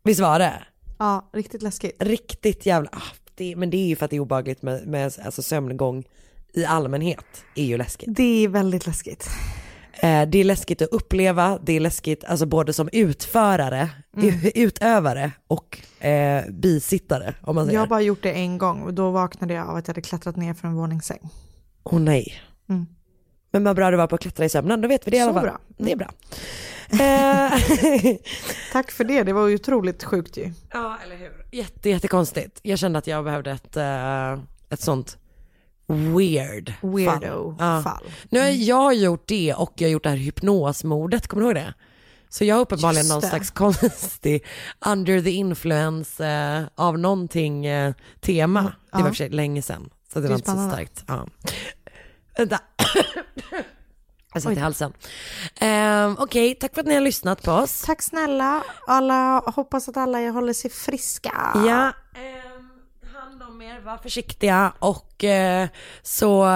Visst var det? Ja, riktigt läskigt. Riktigt jävla, ah, det, men det är ju för att det är obehagligt med, med alltså sömngång i allmänhet är ju läskigt. Det är väldigt läskigt. Eh, det är läskigt att uppleva, det är läskigt alltså både som utförare, Mm. utövare och eh, bisittare om man säger. Jag har bara gjort det en gång och då vaknade jag av att jag hade klättrat ner för en våningssäng. Åh nej. Mm. Men vad bra det var på att klättra i sömnen, då vet vi det i alla fall. bra. Det är bra. Eh, Tack för det, det var ju otroligt sjukt ju. ja, eller hur. Jätte, jättekonstigt. Jag kände att jag behövde ett, eh, ett sånt weird Weirdo fall. fall. Nu har jag har gjort det och jag har gjort det här hypnosmordet, kommer du ihåg det? Så jag har uppenbarligen någon slags konstig under the influence eh, av någonting eh, tema. Det var Ja. för sig länge sedan, så det, Det var inte så starkt. Ja. Vänta. Jag satt i halsen. Um, Okej, tack för att ni har lyssnat på oss. Tack snälla. Alla, hoppas att alla håller sig friska. Ja, ehm, hand om er, var försiktiga och eh, så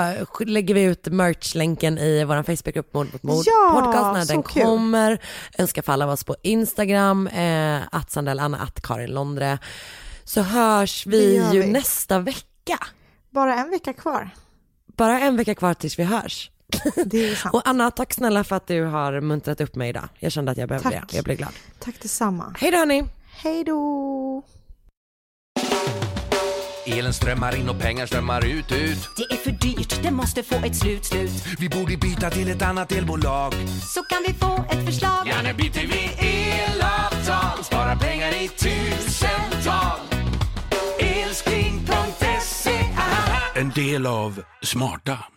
lägger vi ut merch-länken i vår Facebookgrupp Mord mot mord Ja, podcast när den kul. kommer. Önska fall av oss på Instagram, eh, att Sandell Anna, att Karin Londre. Så hörs vi gör ju vi. nästa vecka. Bara en vecka kvar. Bara en vecka kvar tills vi hörs. Det är sant. Och Anna, tack snälla för att du har muntrat upp mig idag. Jag kände att jag behövde Tack. det. Jag blev glad. Tack detsamma. Hej då hörni! Hej då! Elen strömmar in och pengar strömmar ut, ut. Det är för dyrt, det måste få ett slut, slut. Vi borde byta till ett annat elbolag. Så kan vi få ett förslag. Ja, nu byter vi elavtal. Sparar pengar i tusental. Del av Smarta.